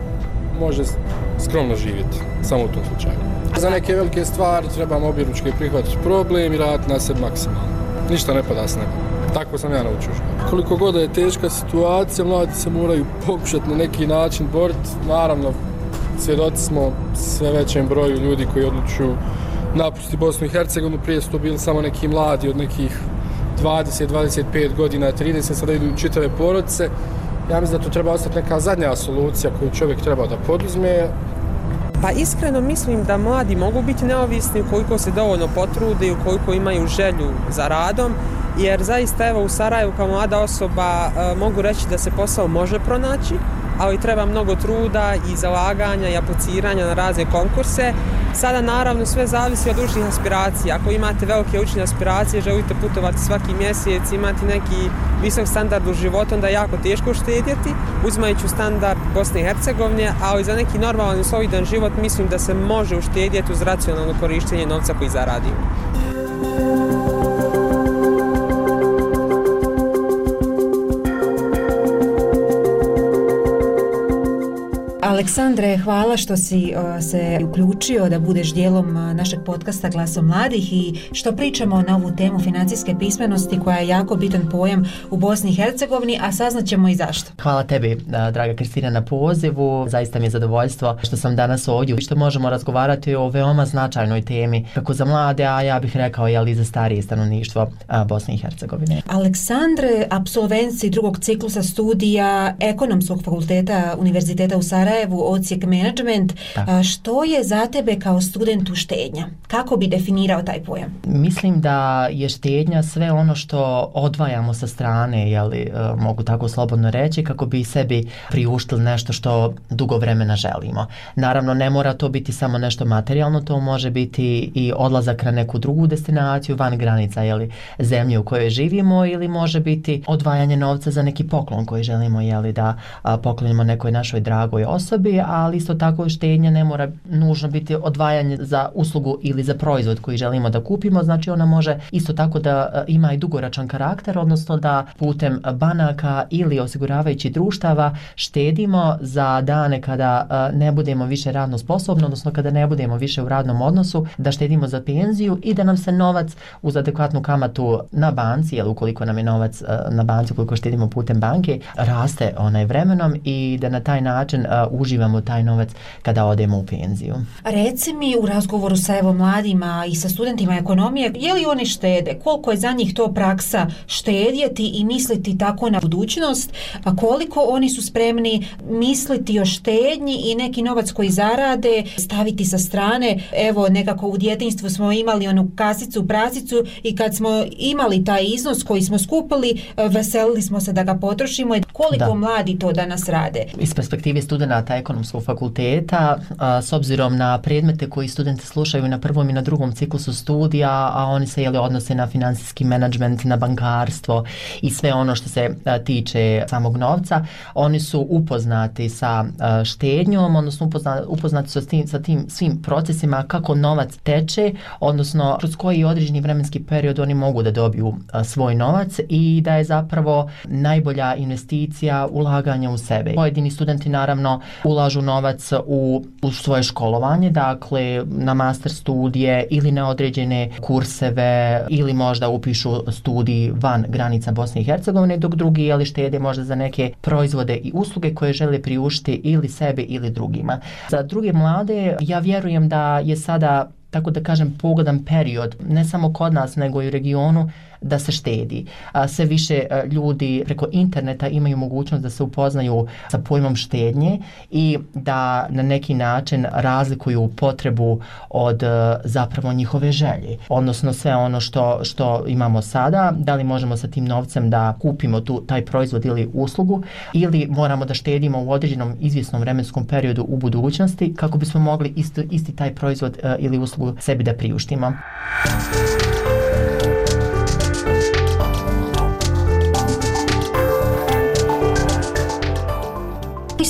može skromno živjeti, samo u tom slučaju. Za neke velike stvari trebamo objeručke prihvatiti problem i raditi na sebi maksimalno. Ništa ne pada s neba. Tako sam ja naučio. Koliko god je teška situacija, mladi se moraju pokušati na neki način boriti. Naravno, svjedoci smo sve većem broju ljudi koji odlučuju napustiti Bosnu i Hercegovinu. Prije su to bili samo neki mladi od nekih 20, 25 godina, 30, sada idu čitave porodice. Ja mislim da to treba ostati neka zadnja solucija koju čovjek treba da poduzme. Pa iskreno mislim da mladi mogu biti neovisni ukoliko se dovoljno potrude i ukoliko imaju želju za radom, jer zaista evo u Sarajevu kao mlada osoba e, mogu reći da se posao može pronaći, ali treba mnogo truda i zalaganja i apliciranja na razne konkurse. Sada naravno sve zavisi od učnih aspiracija. Ako imate velike učne aspiracije, želite putovati svaki mjesec, imati neki visok standard u životu, onda je jako teško štedjeti, uzmajući standard Bosne i Hercegovine, ali za neki normalan i solidan život mislim da se može uštedjeti uz racionalno korištenje novca koji zaradimo. Aleksandre, hvala što si se uključio da budeš dijelom našeg podcasta Glasom mladih i što pričamo na ovu temu financijske pismenosti koja je jako bitan pojam u Bosni i Hercegovini, a saznaćemo i zašto. Hvala tebi, draga Kristina, na pozivu. Zaista mi je zadovoljstvo što sam danas ovdje i što možemo razgovarati o veoma značajnoj temi, kako za mlade, a ja bih rekao i ali za starije stanovništvo Bosne i Hercegovine. Aleksandre, absolvenci drugog ciklusa studija Ekonomskog fakulteta Univerziteta u Sarajevo, Sarajevu ocijek management. Da. Što je za tebe kao studentu štednja? Kako bi definirao taj pojam? Mislim da je štednja sve ono što odvajamo sa strane, jeli, e, mogu tako slobodno reći, kako bi sebi priuštili nešto što dugo vremena želimo. Naravno, ne mora to biti samo nešto materijalno, to može biti i odlazak na neku drugu destinaciju van granica jeli, zemlje u kojoj živimo ili može biti odvajanje novca za neki poklon koji želimo jeli, da poklonimo nekoj našoj dragoj osobi osobi, ali isto tako štednja ne mora nužno biti odvajanje za uslugu ili za proizvod koji želimo da kupimo, znači ona može isto tako da e, ima i dugoračan karakter, odnosno da putem banaka ili osiguravajući društava štedimo za dane kada e, ne budemo više radno sposobni, odnosno kada ne budemo više u radnom odnosu, da štedimo za penziju i da nam se novac uz adekvatnu kamatu na banci, jel ukoliko nam je novac e, na banci, ukoliko štedimo putem banke, raste onaj vremenom i da na taj način uh, uživamo taj novac kada odemo u penziju. Reci mi u razgovoru sa evo mladima i sa studentima ekonomije, je li oni štede? Koliko je za njih to praksa štedjeti i misliti tako na budućnost? A koliko oni su spremni misliti o štednji i neki novac koji zarade staviti sa strane? Evo, nekako u djetinstvu smo imali onu kasicu, prasicu i kad smo imali taj iznos koji smo skupili, veselili smo se da ga potrošimo. Koliko da. mladi to danas rade? Iz perspektive studenta ekonomskog fakulteta a, s obzirom na predmete koji studenti slušaju na prvom i na drugom ciklusu studija, a oni se jeli odnose na finansijski menadžment, na bankarstvo i sve ono što se a, tiče samog novca, oni su upoznati sa a, štednjom, odnosno upozna, upoznati su sa tim, sa tim svim procesima kako novac teče, odnosno kroz koji određeni vremenski period oni mogu da dobiju a, svoj novac i da je zapravo najbolja investicija ulaganja u sebe. Pojedini studenti naravno ulažu novac u, u svoje školovanje, dakle na master studije ili na određene kurseve ili možda upišu studij van granica Bosne i Hercegovine, dok drugi jeli štede možda za neke proizvode i usluge koje žele priušti ili sebi ili drugima. Za druge mlade ja vjerujem da je sada tako da kažem pogodan period ne samo kod nas nego i u regionu da se štedi. A, sve više ljudi preko interneta imaju mogućnost da se upoznaju sa pojmom štednje i da na neki način razlikuju potrebu od zapravo njihove želje. Odnosno sve ono što, što imamo sada, da li možemo sa tim novcem da kupimo tu taj proizvod ili uslugu ili moramo da štedimo u određenom izvjesnom vremenskom periodu u budućnosti kako bismo mogli isti, isti taj proizvod ili uslugu sebi da priuštimo.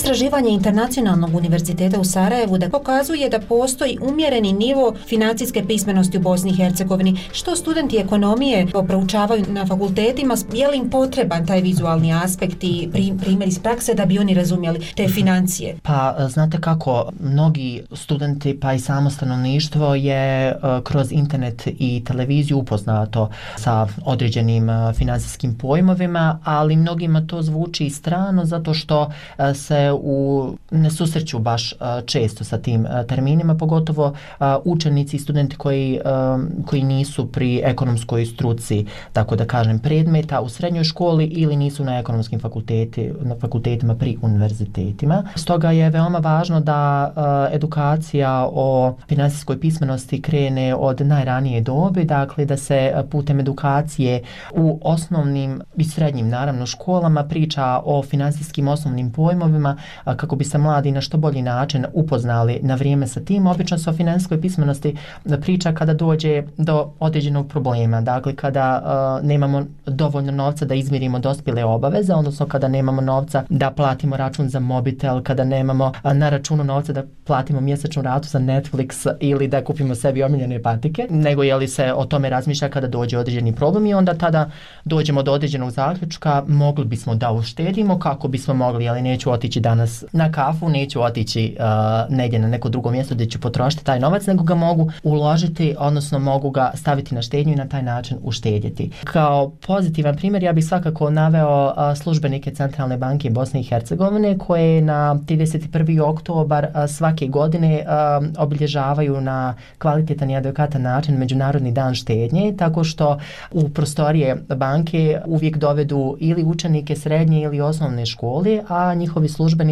Istraživanje Internacionalnog univerziteta u Sarajevu da pokazuje da postoji umjereni nivo financijske pismenosti u Bosni i Hercegovini. Što studenti ekonomije proučavaju na fakultetima, je li im potreban taj vizualni aspekt i primjer iz prakse da bi oni razumjeli te financije? Pa, e, znate kako, mnogi studenti pa i samo stanovništvo je e, kroz internet i televiziju upoznato sa određenim e, financijskim pojmovima, ali mnogima to zvuči strano zato što se u, ne susreću baš e, često sa tim e, terminima, pogotovo e, učenici i studenti koji, koji nisu pri ekonomskoj struci, tako da kažem, predmeta u srednjoj školi ili nisu na ekonomskim fakulteti, na fakultetima pri univerzitetima. Stoga je veoma važno da edukacija o finansijskoj pismenosti krene od najranije dobe, dakle da se putem edukacije u osnovnim i srednjim naravno školama priča o finansijskim osnovnim pojmovima kako bi se mladi na što bolji način upoznali na vrijeme sa tim. Obično se o finanskoj pismenosti priča kada dođe do određenog problema, dakle kada uh, nemamo dovoljno novca da izmirimo dospile obaveze, odnosno kada nemamo novca da platimo račun za mobitel, kada nemamo uh, na računu novca da platimo mjesečnu ratu za Netflix ili da kupimo sebi omiljene patike, nego je li se o tome razmišlja kada dođe određeni problem i onda tada dođemo do određenog zaključka, mogli bismo da uštedimo kako bismo mogli, ali neću otići danas na kafu, neću otići uh, negdje na neko drugo mjesto gdje ću potrošiti taj novac, nego ga mogu uložiti, odnosno mogu ga staviti na štednju i na taj način uštedjeti. Kao pozitivan primjer, ja bih svakako naveo uh, službenike Centralne banke Bosne i Hercegovine koje na 31. oktobar uh, svake godine uh, obilježavaju na kvalitetan i adekvatan način Međunarodni dan štednje, tako što u prostorije banke uvijek dovedu ili učenike srednje ili osnovne škole, a njihovi službenici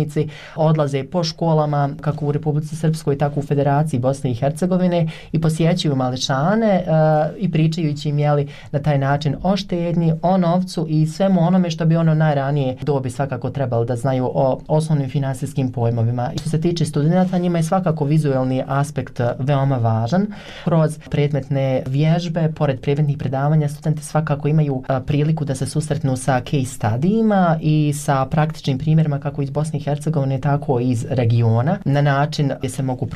odlaze po školama kako u Republici Srpskoj, tako u Federaciji Bosne i Hercegovine i posjećuju malečane uh, e, i pričajući im jeli, na taj način o štednji, o novcu i svemu onome što bi ono najranije dobi svakako trebalo da znaju o osnovnim finansijskim pojmovima. I što se tiče studenta, njima je svakako vizuelni aspekt veoma važan. Kroz predmetne vježbe, pored predmetnih predavanja, studenti svakako imaju e, priliku da se susretnu sa case studijima i sa praktičnim primjerima kako iz Bosne i Hercegovine, tako i iz regiona, na način gdje se mogu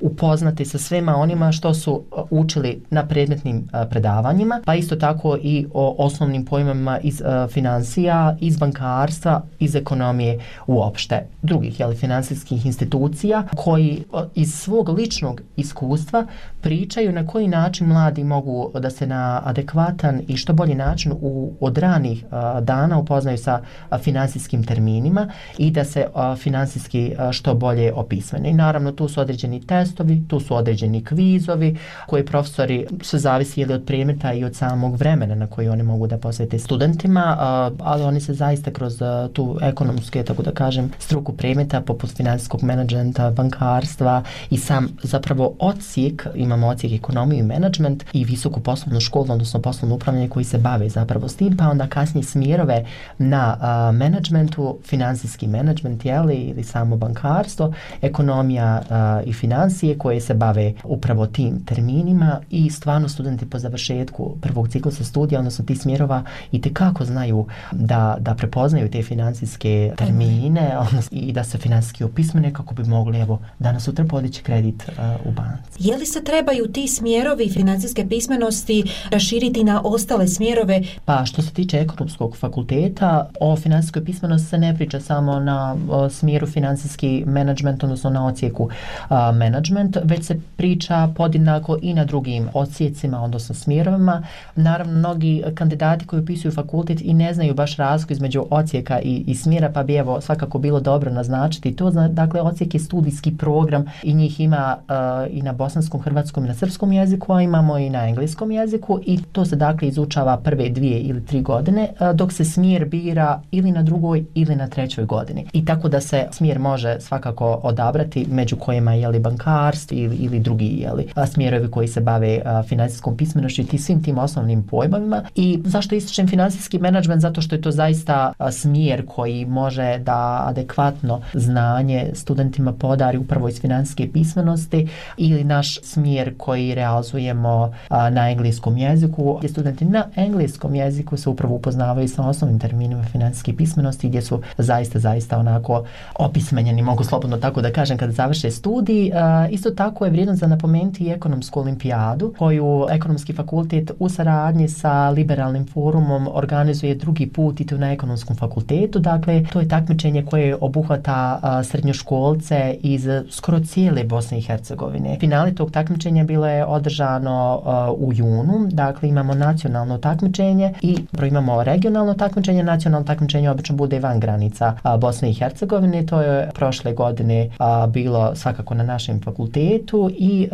upoznati sa svema onima što su učili na predmetnim predavanjima, pa isto tako i o osnovnim pojmama iz financija, iz bankarstva, iz ekonomije uopšte. Drugih jeli, finansijskih institucija koji iz svog ličnog iskustva pričaju na koji način mladi mogu da se na adekvatan i što bolji način u, od ranih dana upoznaju sa finansijskim terminima i da se finansijski što bolje opismene. I naravno tu su određeni testovi, tu su određeni kvizovi koji profesori se zavisi ili od predmeta i od samog vremena na koji oni mogu da posvete studentima, ali oni se zaista kroz tu ekonomske, tako da kažem, struku predmeta poput finansijskog menadžmenta, bankarstva i sam zapravo ocijek, imamo ocijek ekonomiju i menadžment i visoku poslovnu školu, odnosno poslovno upravljanje koji se bave zapravo s tim, pa onda kasnije smjerove na menadžmentu, finansijski menadžment, jeli, ili samo bankarstvo, ekonomija uh, i financije koje se bave upravo tim terminima i stvarno studenti po završetku prvog ciklusa studija, odnosno ti smjerova i te kako znaju da, da prepoznaju te finansijske termine odnosno, i da se finansijski opismene kako bi mogli evo danas sutra podići kredit uh, u banci. Je li se trebaju ti smjerovi finansijske pismenosti raširiti na ostale smjerove? Pa što se tiče ekonomskog fakulteta, o finansijskoj pismenosti se ne priča samo na o, smjeru finansijski management, odnosno na ocijeku a, management, već se priča podjednako i na drugim ocijecima, odnosno smjerovima. Naravno, mnogi kandidati koji upisuju fakultet i ne znaju baš razliku između ocijeka i, i smjera, pa bi evo svakako bilo dobro naznačiti to. Dakle, ocijek je studijski program i njih ima a, i na bosanskom, hrvatskom i na srpskom jeziku, a imamo i na engleskom jeziku i to se dakle izučava prve dvije ili tri godine, a, dok se smjer bira ili na drugoj ili na trećoj godini. I tako da se smjer može svakako odabrati među kojima je li bankarstvo ili, ili drugi je li smjerovi koji se bave a, finansijskom pismenošću i svim tim osnovnim pojmovima. I zašto ističem finansijski menadžment? Zato što je to zaista a, smjer koji može da adekvatno znanje studentima podari upravo iz finansijske pismenosti ili naš smjer koji realizujemo a, na engleskom jeziku gdje studenti na engleskom jeziku se upravo upoznavaju sa osnovnim terminima finansijske pismenosti gdje su zaista, zaista ono onako opismenjeni, mogu slobodno tako da kažem, kada završe studij. E, isto tako je vrijedno za napomenuti i ekonomsku olimpijadu, koju ekonomski fakultet u saradnji sa liberalnim forumom organizuje drugi put i to na ekonomskom fakultetu. Dakle, to je takmičenje koje obuhvata e, srednjoškolce iz skoro cijele Bosne i Hercegovine. Finale tog takmičenja bilo je održano e, u junu, dakle imamo nacionalno takmičenje i imamo regionalno takmičenje, nacionalno takmičenje obično bude van granica Bosne i Hercegovine, to je prošle godine bilo svakako na našem fakultetu i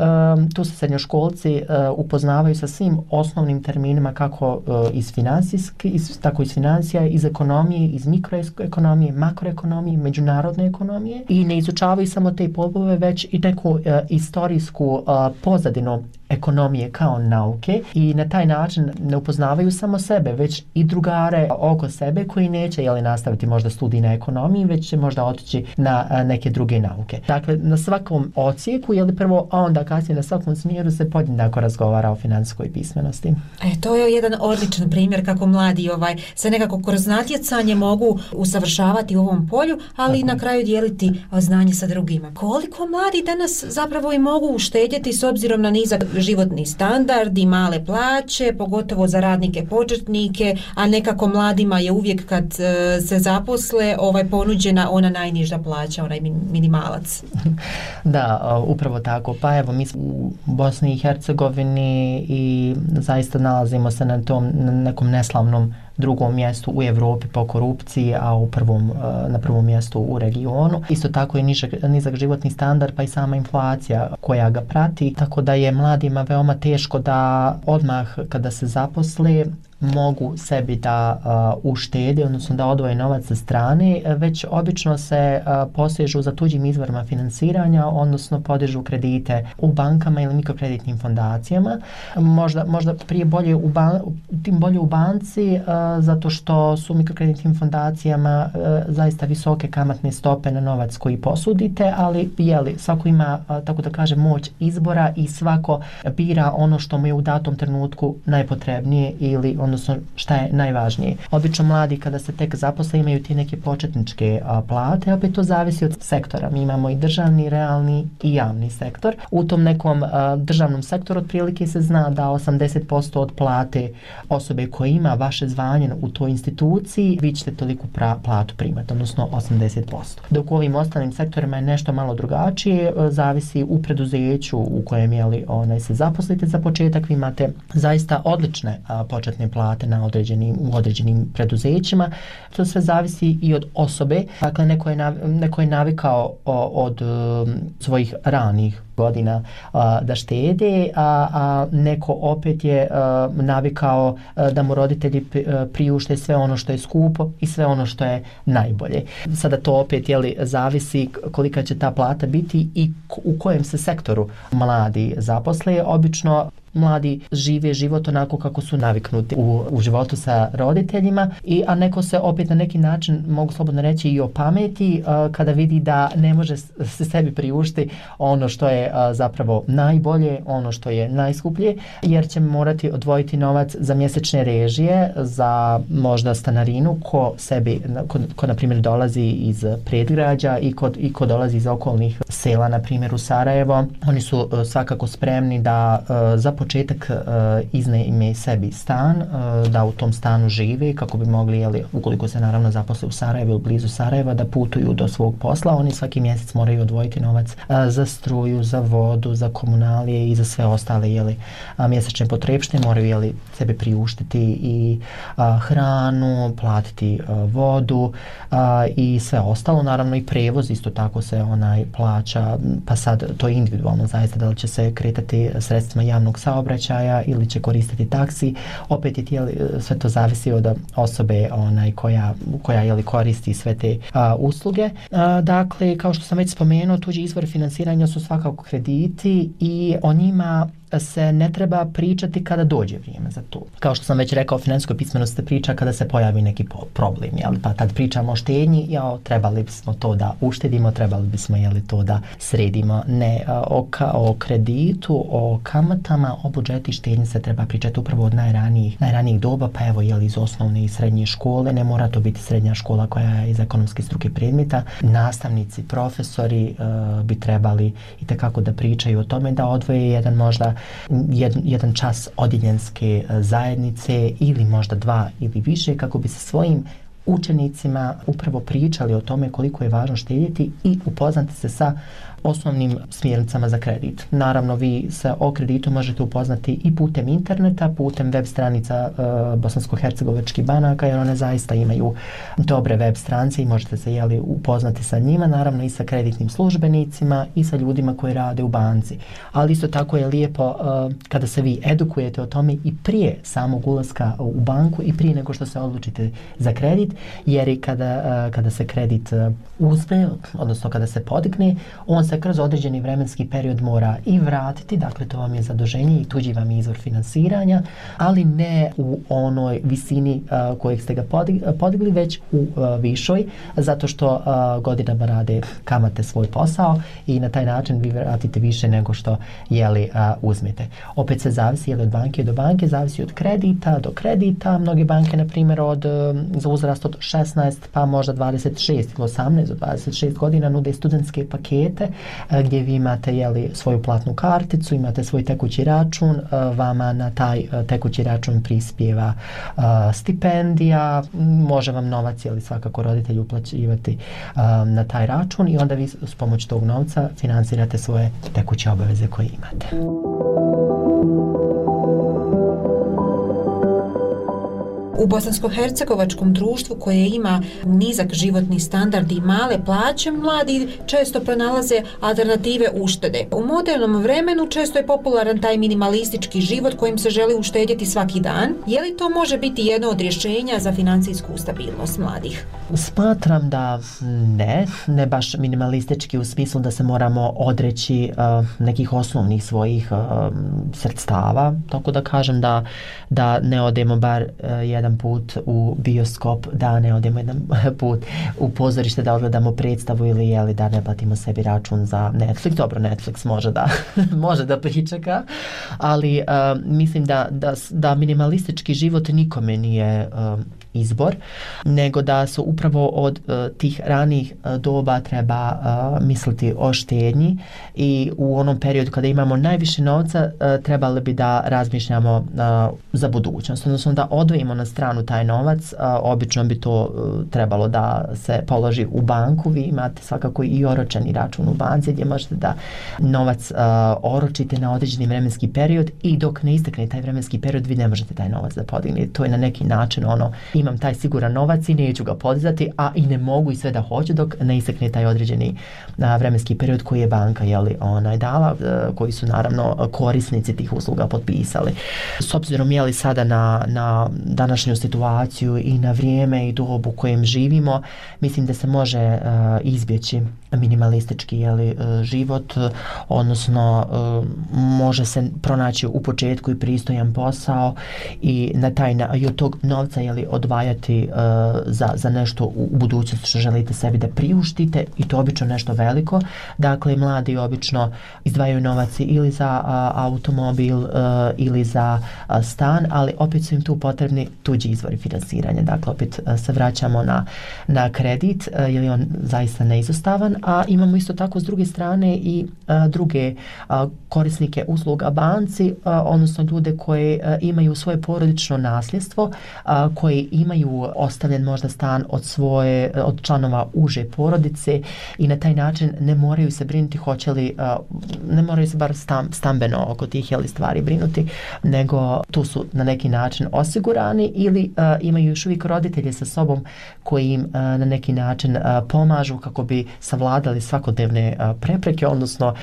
tu se srednjoškolci upoznavaju sa svim osnovnim terminima kako iz finansijske, iz, tako iz financija, iz ekonomije, iz mikroekonomije, makroekonomije, međunarodne ekonomije i ne izučavaju samo te pobove, već i neku istorijsku pozadinu ekonomije kao nauke i na taj način ne upoznavaju samo sebe, već i drugare oko sebe koji neće jeli, nastaviti možda studij na ekonomiji, već će možda otići na neke druge nauke. Dakle, na svakom ocijeku, jeli prvo, a onda kasnije na svakom smjeru se podjednako razgovara o financijskoj pismenosti. E, to je jedan odličan primjer kako mladi ovaj se nekako kroz natjecanje mogu usavršavati u ovom polju, ali i na kraju dijeliti znanje sa drugima. Koliko mladi danas zapravo i mogu uštedjeti s obzirom na nizak životni standard i male plaće, pogotovo za radnike početnike, a nekako mladima je uvijek kad e, se zaposle ovaj ponuđena ona najniža plaća, onaj minimalac. Da, upravo tako. Pa evo, mi smo u Bosni i Hercegovini i zaista nalazimo se na tom na nekom neslavnom drugom mjestu u Evropi po korupciji, a u prvom, e, na prvom mjestu u regionu. Isto tako je nižak, nizak životni standard pa i sama inflacija koja ga prati, tako da je mladima veoma teško da odmah kada se zaposle mogu sebi da uh, uštede, odnosno da odvoje novac sa strane, već obično se uh, posežu za tuđim izvorima finansiranja, odnosno podižu kredite u bankama ili mikrokreditnim fondacijama. Možda, možda prije bolje u, ban, tim bolje u banci, uh, zato što su mikrokreditnim fondacijama uh, zaista visoke kamatne stope na novac koji posudite, ali jeli, svako ima, uh, tako da kaže, moć izbora i svako bira ono što mu je u datom trenutku najpotrebnije ili ono odnosno šta je najvažnije. Obično mladi kada se tek zaposle imaju ti neke početničke a, plate, opet to zavisi od sektora. Mi imamo i državni, realni i javni sektor. U tom nekom a, državnom sektoru otprilike se zna da 80% od plate osobe koja ima vaše zvanje u toj instituciji, vi ćete toliko pra, platu primati, odnosno 80%. Dok u ovim ostalim sektorima je nešto malo drugačije, a, zavisi u preduzeću u kojem jeli, onaj, se zaposlite za početak, vi imate zaista odlične a, početne plate plate na određenim, u određenim preduzećima. To sve zavisi i od osobe. Dakle, neko je, nav, neko je navikao od um, svojih ranih godina a, da štede, a, a neko opet je a, navikao a, da mu roditelji priušte sve ono što je skupo i sve ono što je najbolje. Sada to opet jeli, zavisi kolika će ta plata biti i u kojem se sektoru mladi zaposle. Obično mladi žive život onako kako su naviknuti u, u životu sa roditeljima i a neko se opet na neki način mogu slobodno reći i o pameti uh, kada vidi da ne može se sebi priušti ono što je uh, zapravo najbolje ono što je najskuplje jer će morati odvojiti novac za mjesečne režije za možda stanarinu ko sebi ko, ko na primjer dolazi iz predgrađa i ko, i ko dolazi iz okolnih sela na primjer u Sarajevo. Oni su uh, svakako spremni da e, uh, za početak uh, iznajme sebi stan, uh, da u tom stanu žive kako bi mogli, jeli, ukoliko se naravno zaposle u Sarajevo ili blizu Sarajeva, da putuju do svog posla. Oni svaki mjesec moraju odvojiti novac uh, za struju, za vodu, za komunalije i za sve ostale jeli, uh, mjesečne potrebšte. Moraju jeli, sebe priuštiti i uh, hranu, platiti uh, vodu uh, i sve ostalo. Naravno i prevoz isto tako se onaj plaća, pa sad to je individualno zaista da li će se kretati sredstvima javnog saobraćaja saobraćaja ili će koristiti taksi. Opet je tijeli, e, sve to zavisi od osobe onaj koja, koja jeli, koristi sve te a, usluge. A, dakle, kao što sam već spomenuo, tuđi izvor finansiranja su svakako krediti i o njima se ne treba pričati kada dođe vrijeme za to. Kao što sam već rekao, finansijskoj pismenosti se priča kada se pojavi neki problem, jel? pa tad pričamo o štenji, jao, trebali bismo to da uštedimo, trebali bismo jeli, to da sredimo. Ne o, ka, o kreditu, o kamatama, o budžeti štenji se treba pričati upravo od najranijih, najranijih doba, pa evo jeli, iz osnovne i srednje škole, ne mora to biti srednja škola koja je iz ekonomske struke predmeta, nastavnici, profesori uh, bi trebali i kako da pričaju o tome da odvoje jedan možda jed, jedan čas odjeljenske e, zajednice ili možda dva ili više kako bi se svojim učenicima upravo pričali o tome koliko je važno štedjeti i upoznati se sa osnovnim smjernicama za kredit. Naravno, vi se o kreditu možete upoznati i putem interneta, putem web stranica e, Bosansko-Hercegovačkih banaka, jer one zaista imaju dobre web stranice i možete se jeli, upoznati sa njima, naravno i sa kreditnim službenicima i sa ljudima koji rade u banci. Ali isto tako je lijepo e, kada se vi edukujete o tome i prije samog ulaska u banku i prije nego što se odlučite za kredit, jer i kada, e, kada se kredit e, uzme, odnosno kada se podigne, on se kroz određeni vremenski period mora i vratiti, dakle to vam je zaduženje i tuđi vam je izvor finansiranja, ali ne u onoj visini uh, kojeg ste ga podigli, već u uh, višoj, zato što uh, godinama rade kamate svoj posao i na taj način vi vratite više nego što jeli uh, uzmete. Opet se zavisi jeli od banke do banke, zavisi od kredita do kredita. Mnoge banke, na primjer, od, za uzrast od 16 pa možda 26 ili 18 do 26 godina nude studentske pakete E, gdje vi imate jeli, svoju platnu karticu, imate svoj tekući račun, e, vama na taj e, tekući račun prispjeva stipendija, može vam novac jeli, svakako roditelji uplaćivati na taj račun i onda vi s pomoć tog novca financirate svoje tekuće obaveze koje imate. U bosansko-hercegovačkom društvu koje ima nizak životni standard i male plaće, mladi često pronalaze alternative uštede. U modernom vremenu često je popularan taj minimalistički život kojim se želi uštedjeti svaki dan. Je li to može biti jedno od rješenja za financijsku stabilnost mladih? Smatram da ne, ne baš minimalistički u smislu da se moramo odreći uh, nekih osnovnih svojih uh, sredstava, tako da kažem da, da ne odemo bar uh, jedan put u bioskop, da ne odemo jedan put u pozorište da odgledamo predstavu ili jeli da ne platimo sebi račun za Netflix. Dobro, Netflix može da može da pričeka, ali uh, mislim da, da, da minimalistički život nikome nije uh, izbor, nego da su upravo od e, tih ranih e, doba treba e, misliti o štednji i u onom periodu kada imamo najviše novca e, trebali bi da razmišljamo e, za budućnost, odnosno da odvojimo na stranu taj novac, e, obično bi to e, trebalo da se položi u banku, vi imate svakako i oročeni račun u banci gdje možete da novac e, oročite na određeni vremenski period i dok ne istekne taj vremenski period vi ne možete taj novac da podignete. To je na neki način ono imam taj siguran novac i neću ga podizati, a i ne mogu i sve da hoću dok ne isekne taj određeni a, vremenski period koji je banka jeli, onaj, dala, a, koji su naravno korisnici tih usluga potpisali. S obzirom jeli sada na, na današnju situaciju i na vrijeme i dobu u kojem živimo, mislim da se može a, izbjeći minimalistički jeli, e, život, odnosno može se pronaći u početku i pristojan posao i na taj na, i od tog novca jeli, izdvajati uh, e, za, za nešto u, u budućnosti što želite sebi da priuštite i to obično nešto veliko. Dakle, mladi obično izdvajaju novac ili za uh, automobil uh, ili za uh, stan, ali opet su im tu potrebni tuđi izvori finansiranja. Dakle, opet uh, se vraćamo na, na kredit, uh, je on zaista neizostavan, a imamo isto tako s druge strane i uh, druge uh, korisnike usluga banci, uh, odnosno ljude koje uh, imaju svoje porodično nasljedstvo, uh, koji imaju imaju ostavljen možda stan od svoje, od članova uže porodice i na taj način ne moraju se brinuti hoće li, ne moraju se bar stam, stambeno oko tih jeli stvari brinuti, nego tu su na neki način osigurani ili imaju još uvijek roditelje sa sobom koji im na neki način pomažu kako bi savladali svakodnevne prepreke, odnosno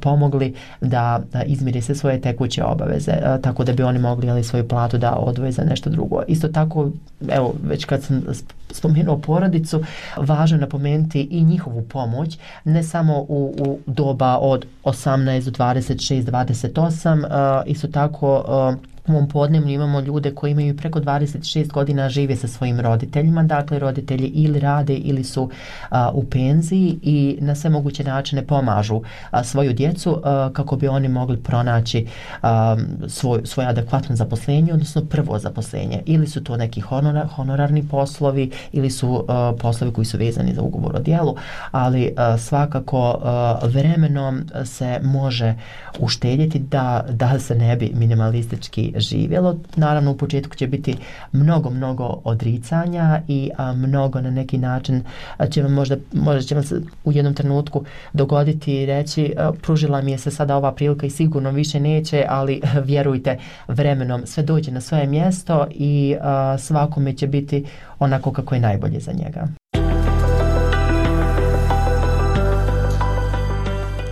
pomogli da izmire se svoje tekuće obaveze, tako da bi oni mogli ali svoju platu da odvoje za nešto drugo. Isto tako tako, evo, već kad sam spomenuo porodicu, važno je napomenuti i njihovu pomoć, ne samo u, u doba od 18 do 26, 28, uh, isto tako uh, u ovom podnevnju imamo ljude koji imaju preko 26 godina žive sa svojim roditeljima, dakle roditelji ili rade ili su a, u penziji i na sve moguće načine pomažu a, svoju djecu a, kako bi oni mogli pronaći a, svoj, svoje adekvatno zaposlenje, odnosno prvo zaposlenje. Ili su to neki honorar, honorarni poslovi ili su a, poslovi koji su vezani za ugovor o dijelu, ali a, svakako a, vremenom se može uštedjeti da, da se ne bi minimalistički živjelo. Naravno u početku će biti mnogo, mnogo odricanja i a, mnogo na neki način a, će vam možda, možda će vam se u jednom trenutku dogoditi i reći a, pružila mi je se sada ova prilika i sigurno više neće, ali a, vjerujte vremenom sve dođe na svoje mjesto i a, svakome će biti onako kako je najbolje za njega.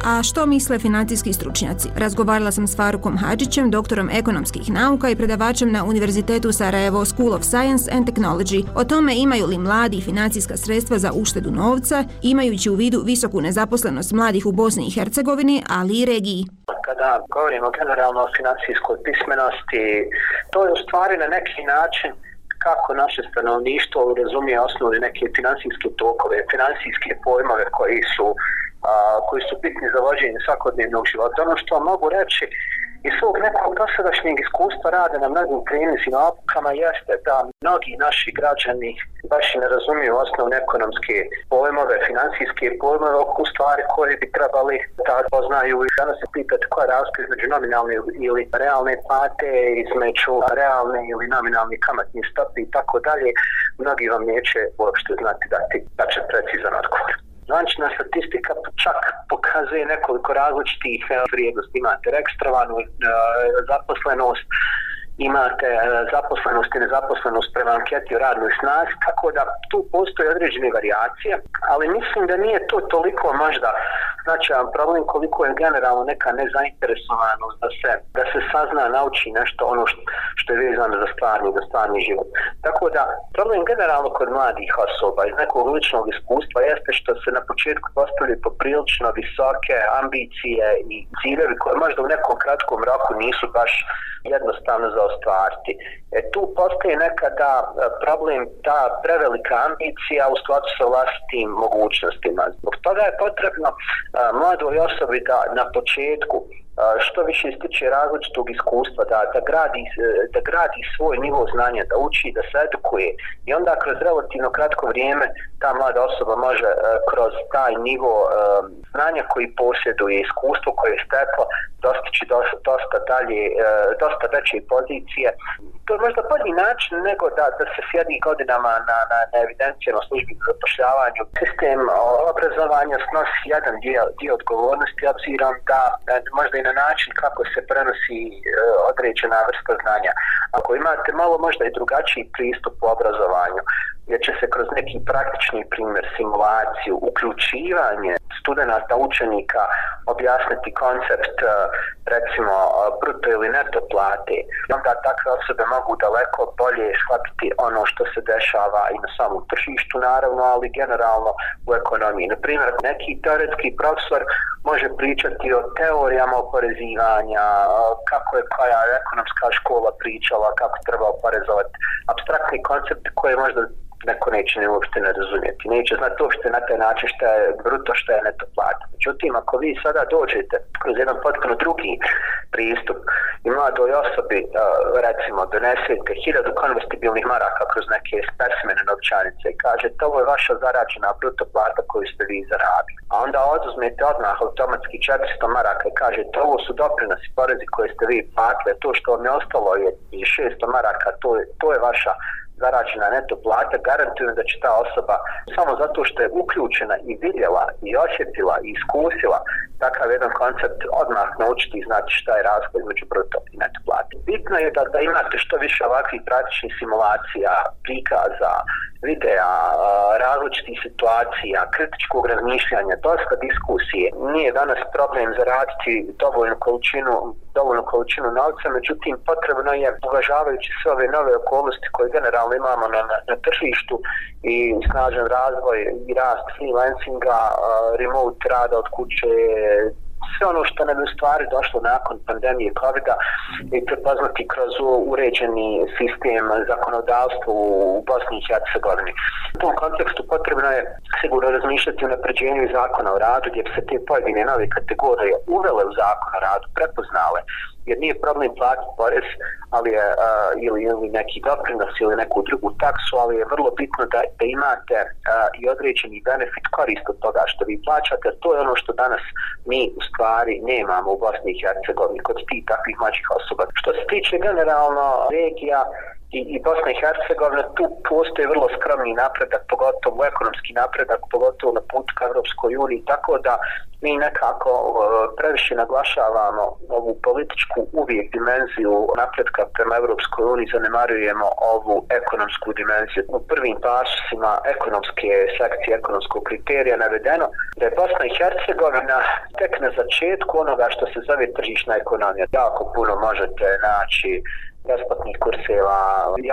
A što misle financijski stručnjaci? Razgovarala sam s Farukom Hadžićem, doktorom ekonomskih nauka i predavačem na Univerzitetu Sarajevo School of Science and Technology o tome imaju li mladi financijska sredstva za uštedu novca, imajući u vidu visoku nezaposlenost mladih u Bosni i Hercegovini, ali i regiji. Kada govorimo generalno o financijskoj pismenosti, to je u stvari na neki način kako naše stanovništvo razumije osnovne neke financijske tokove, finansijske pojmove koji su a, koji su bitni za vođenje svakodnevnog života. Ono što mogu reći iz svog nekog dosadašnjeg iskustva rade na mnogim klinicima opukama jeste da mnogi naši građani baš ne razumiju osnovne ekonomske pojmove, finansijske pojmove u stvari koje bi trebali da poznaju i danas se pitati koja je razlika između nominalne ili realne plate, između realne ili nominalne kamatne stope i tako dalje. Mnogi vam neće uopšte znati dati da će precizan odgovor. Zvančna statistika čak pokazuje nekoliko različitih vrijednosti. Imate ekstravanu e, zaposlenost, imate e, zaposlenost i nezaposlenost prema anketi o radnoj snazi, tako da tu postoje određene variacije, ali mislim da nije to toliko možda značajan problem koliko je generalno neka nezainteresovanost da se, da se sazna, nauči nešto ono što, što je vezano za stvarni, za stvarni život. Tako da problem generalno kod mladih osoba iz nekog ličnog iskustva jeste što se na početku postavljaju poprilično visoke ambicije i ciljevi koje možda u nekom kratkom roku nisu baš jednostavno za ostvariti. E, tu postoji nekada e, problem ta prevelika ambicija u skladu sa vlastitim mogućnostima. Zbog toga je potrebno e, mladoj osobi da na početku što više stiče različitog iskustva, da, da, gradi, e, da gradi svoj nivo znanja, da uči, da se edukuje i onda kroz relativno kratko vrijeme ta mlada osoba može e, kroz taj nivo e, znanja koji posjeduje, iskustvo koje je steklo, dostići dosta, dosta dalje, dosta veće pozicije. To je možda bolji način nego da, da se sjedi godinama na, na, na evidencijama službi za zapošljavanju. Sistem obrazovanja snosi jedan dio, dio odgovornosti, obzirom da možda i na način kako se prenosi e, određena vrsta znanja. Ako imate malo možda i drugačiji pristup u obrazovanju, jer će se kroz neki praktični primjer, simulaciju, uključivanje studenta, učenika objasniti koncept e, recimo bruto ili neto plate, onda takve osobe mogu daleko bolje shvatiti ono što se dešava i na samom tržištu naravno, ali generalno u ekonomiji. Na primjer, neki teoretski profesor može pričati o teorijama oporezivanja, kako je koja ekonomska škola pričala, kako treba oporezovati abstraktni koncept koje možda neko neće ne uopšte ne razumijeti. Neće znati uopšte na taj način što je bruto, što je neto plata. Međutim, ako vi sada dođete kroz jedan potpuno drugi pristup i mladoj osobi, recimo, donesete hiljadu konvestibilnih maraka kroz neke spesmene novčanice i kažete ovo je vaša zaračena bruto plata koju ste vi zaradili. A onda oduzmete odmah automatski 400 maraka i kažete ovo su doprinosi porezi koje ste vi platili, to što vam je ostalo je 600 maraka, to je, to je vaša zaračena neto plata, garantujem da će ta osoba samo zato što je uključena i vidjela i osjetila i iskusila takav jedan koncept odmah naučiti i znati šta je razlika između bruto i neto plate. Bitno je da, da imate što više ovakvih praktičnih simulacija, prikaza, videa, različitih situacija, kritičkog razmišljanja, dosta diskusije. Nije danas problem zaraditi dovoljnu količinu, dovoljnu količinu novca, međutim potrebno je, uvažavajući sve ove nove okolnosti koje generalno imamo na, na, na tržištu i snažan razvoj i rast freelancinga, remote rada od kuće, sve ono što nam je u stvari došlo nakon pandemije covid i prepoznati kroz uređeni sistem zakonodavstva u Bosni i Hercegovini. U tom kontekstu potrebno je sigurno razmišljati o napređenju zakona o radu gdje bi se te pojedine nove kategorije uvele u zakon o radu, prepoznale jer nije problem platiti porez ali je, uh, ili, ili neki doprinos ili neku drugu taksu, ali je vrlo bitno da, da imate uh, i određeni benefit korist od toga što vi plaćate, to je ono što danas mi u stvari nemamo u Bosni i Hercegovini kod tih takvih mlađih osoba. Što se tiče generalno regija, i, i Bosna i Hercegovina, tu postoje vrlo skromni napredak, pogotovo ekonomski napredak, pogotovo na putu ka Evropskoj uniji, tako da mi nekako previše naglašavamo ovu političku uvijek dimenziju napretka prema Evropskoj uniji, zanemarujemo ovu ekonomsku dimenziju. U prvim pasima ekonomske sekcije, ekonomskog kriterija navedeno da je Bosna i Hercegovina tek na začetku onoga što se zove tržišna ekonomija. Jako puno možete naći besplatnih kurseva,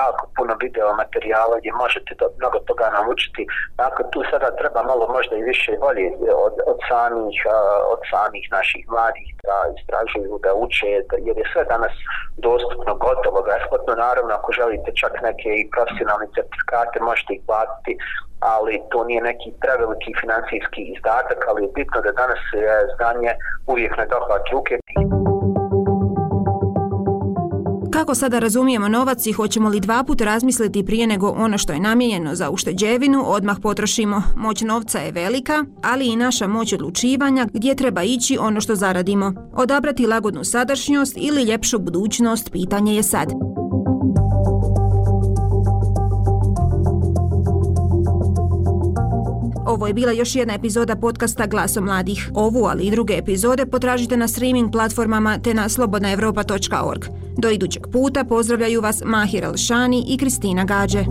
jako puno video materijala gdje možete do, mnogo toga naučiti. Dakle, tu sada treba malo možda i više volje od, od, samih, od samih naših mladih da istražuju, da uče, da, jer je sve danas dostupno, gotovo, besplatno. Naravno, ako želite čak neke i profesionalne certifikate, možete ih platiti, ali to nije neki preveliki financijski izdatak, ali je bitno da danas je znanje uvijek na dohvat ruke. Kako sada razumijemo novac i hoćemo li dva put razmisliti prije nego ono što je namijenjeno za ušteđevinu, odmah potrošimo. Moć novca je velika, ali i naša moć odlučivanja gdje treba ići ono što zaradimo. Odabrati lagodnu sadašnjost ili ljepšu budućnost, pitanje je sad. Ovo je bila još jedna epizoda podcasta Glaso mladih. Ovu, ali i druge epizode potražite na streaming platformama te na slobodnaevropa.org. Do idućeg puta pozdravljaju vas Mahir Alšani i Kristina Gađe.